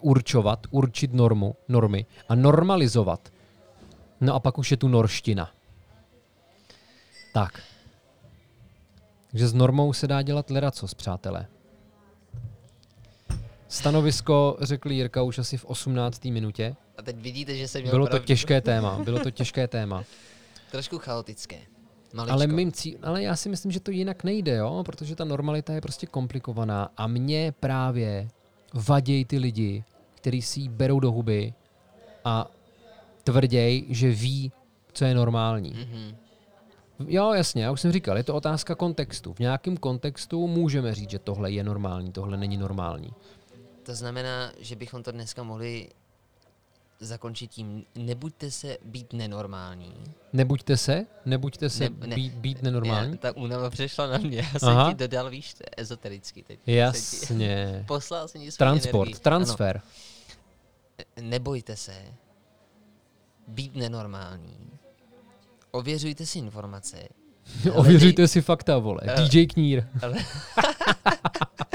určovat, určit normu, normy a normalizovat. No a pak už je tu norština. Tak. Takže s normou se dá dělat leracos, přátelé. Stanovisko řekl Jirka už asi v 18. minutě. A teď vidíte, že jsem měl Bylo pravdu. to těžké téma, bylo to těžké téma. Trošku chaotické. Maličko. Ale, mým cí, ale já si myslím, že to jinak nejde, jo? protože ta normalita je prostě komplikovaná a mě právě vadějí ty lidi, kteří si ji berou do huby a tvrděj, že ví, co je normální. Mm-hmm. Jo, jasně, já už jsem říkal, je to otázka kontextu. V nějakém kontextu můžeme říct, že tohle je normální, tohle není normální. To znamená, že bychom to dneska mohli zakončit tím, nebuďte se být nenormální. Nebuďte se? Nebuďte se ne, být, být nenormální? Já, ta únava přešla na mě. Já jsem Aha. ti dodal, víš, ezotericky teď. Jasně. poslal jsem ti Transport, energii. transfer. Ano. Nebojte se být nenormální. Ověřujte si informace. Ověřujte si fakta, vole. Uh. DJ Knír.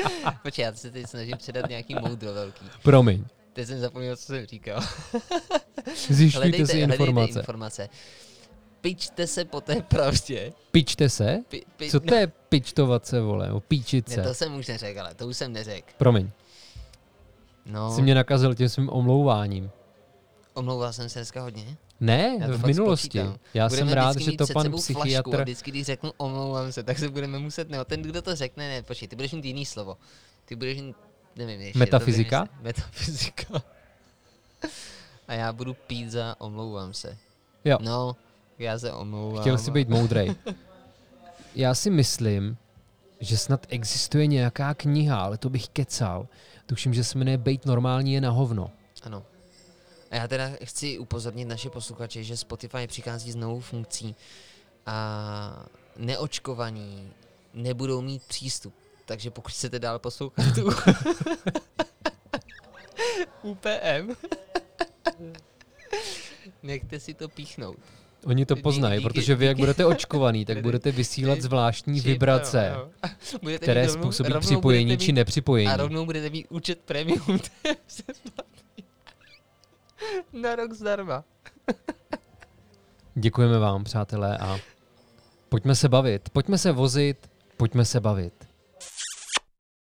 Počkej, já se teď snažím předat nějaký moudro velký. Promiň. Teď jsem zapomněl, co jsem říkal. Zjišťujte si informace. informace. Pičte se po té pravdě. Pičte se? Pi, pi, Co to je pičtovat se, vole? O píčit Ne, se. to jsem už neřekl, ale to už jsem neřekl. Promiň, No, jsi mě nakazil tím svým omlouváním. omlouval jsem se dneska hodně. Ne, Já v minulosti. spočítám. Já Budeme jsem rád, že to pan sebou Flašku a psychiatr... vždycky, když řeknu omlouvám se, tak se budeme muset, ne, ten, kdo to řekne, ne, počkej, ty budeš mít jiný slovo. Ty budeš mít, nevím, ještě, Metafyzika? Vymyslet. Metafyzika. A já budu pít za omlouvám se. Jo. No, já se omlouvám. Chtěl jsi být moudrej. Já si myslím, že snad existuje nějaká kniha, ale to bych kecal. Tuším, že se jmenuje Bejt normální je na hovno. Ano. A já teda chci upozornit naše posluchače, že Spotify přichází s novou funkcí a neočkovaní nebudou mít přístup. Takže pokud chcete dál poslouchat tu UPM, nechte si to píchnout. Oni to poznají, díky- protože vy, jak díky- budete očkovaný, tak Budete- vysílat zvláštní Čip, vibrace, které rovnou- způsobí rovnou připojení či nepřipojení. A rovnou budete mít účet premium. Na rok zdarma. Děkujeme vám, přátelé, a pojďme se bavit. Pojďme se vozit, pojďme se bavit.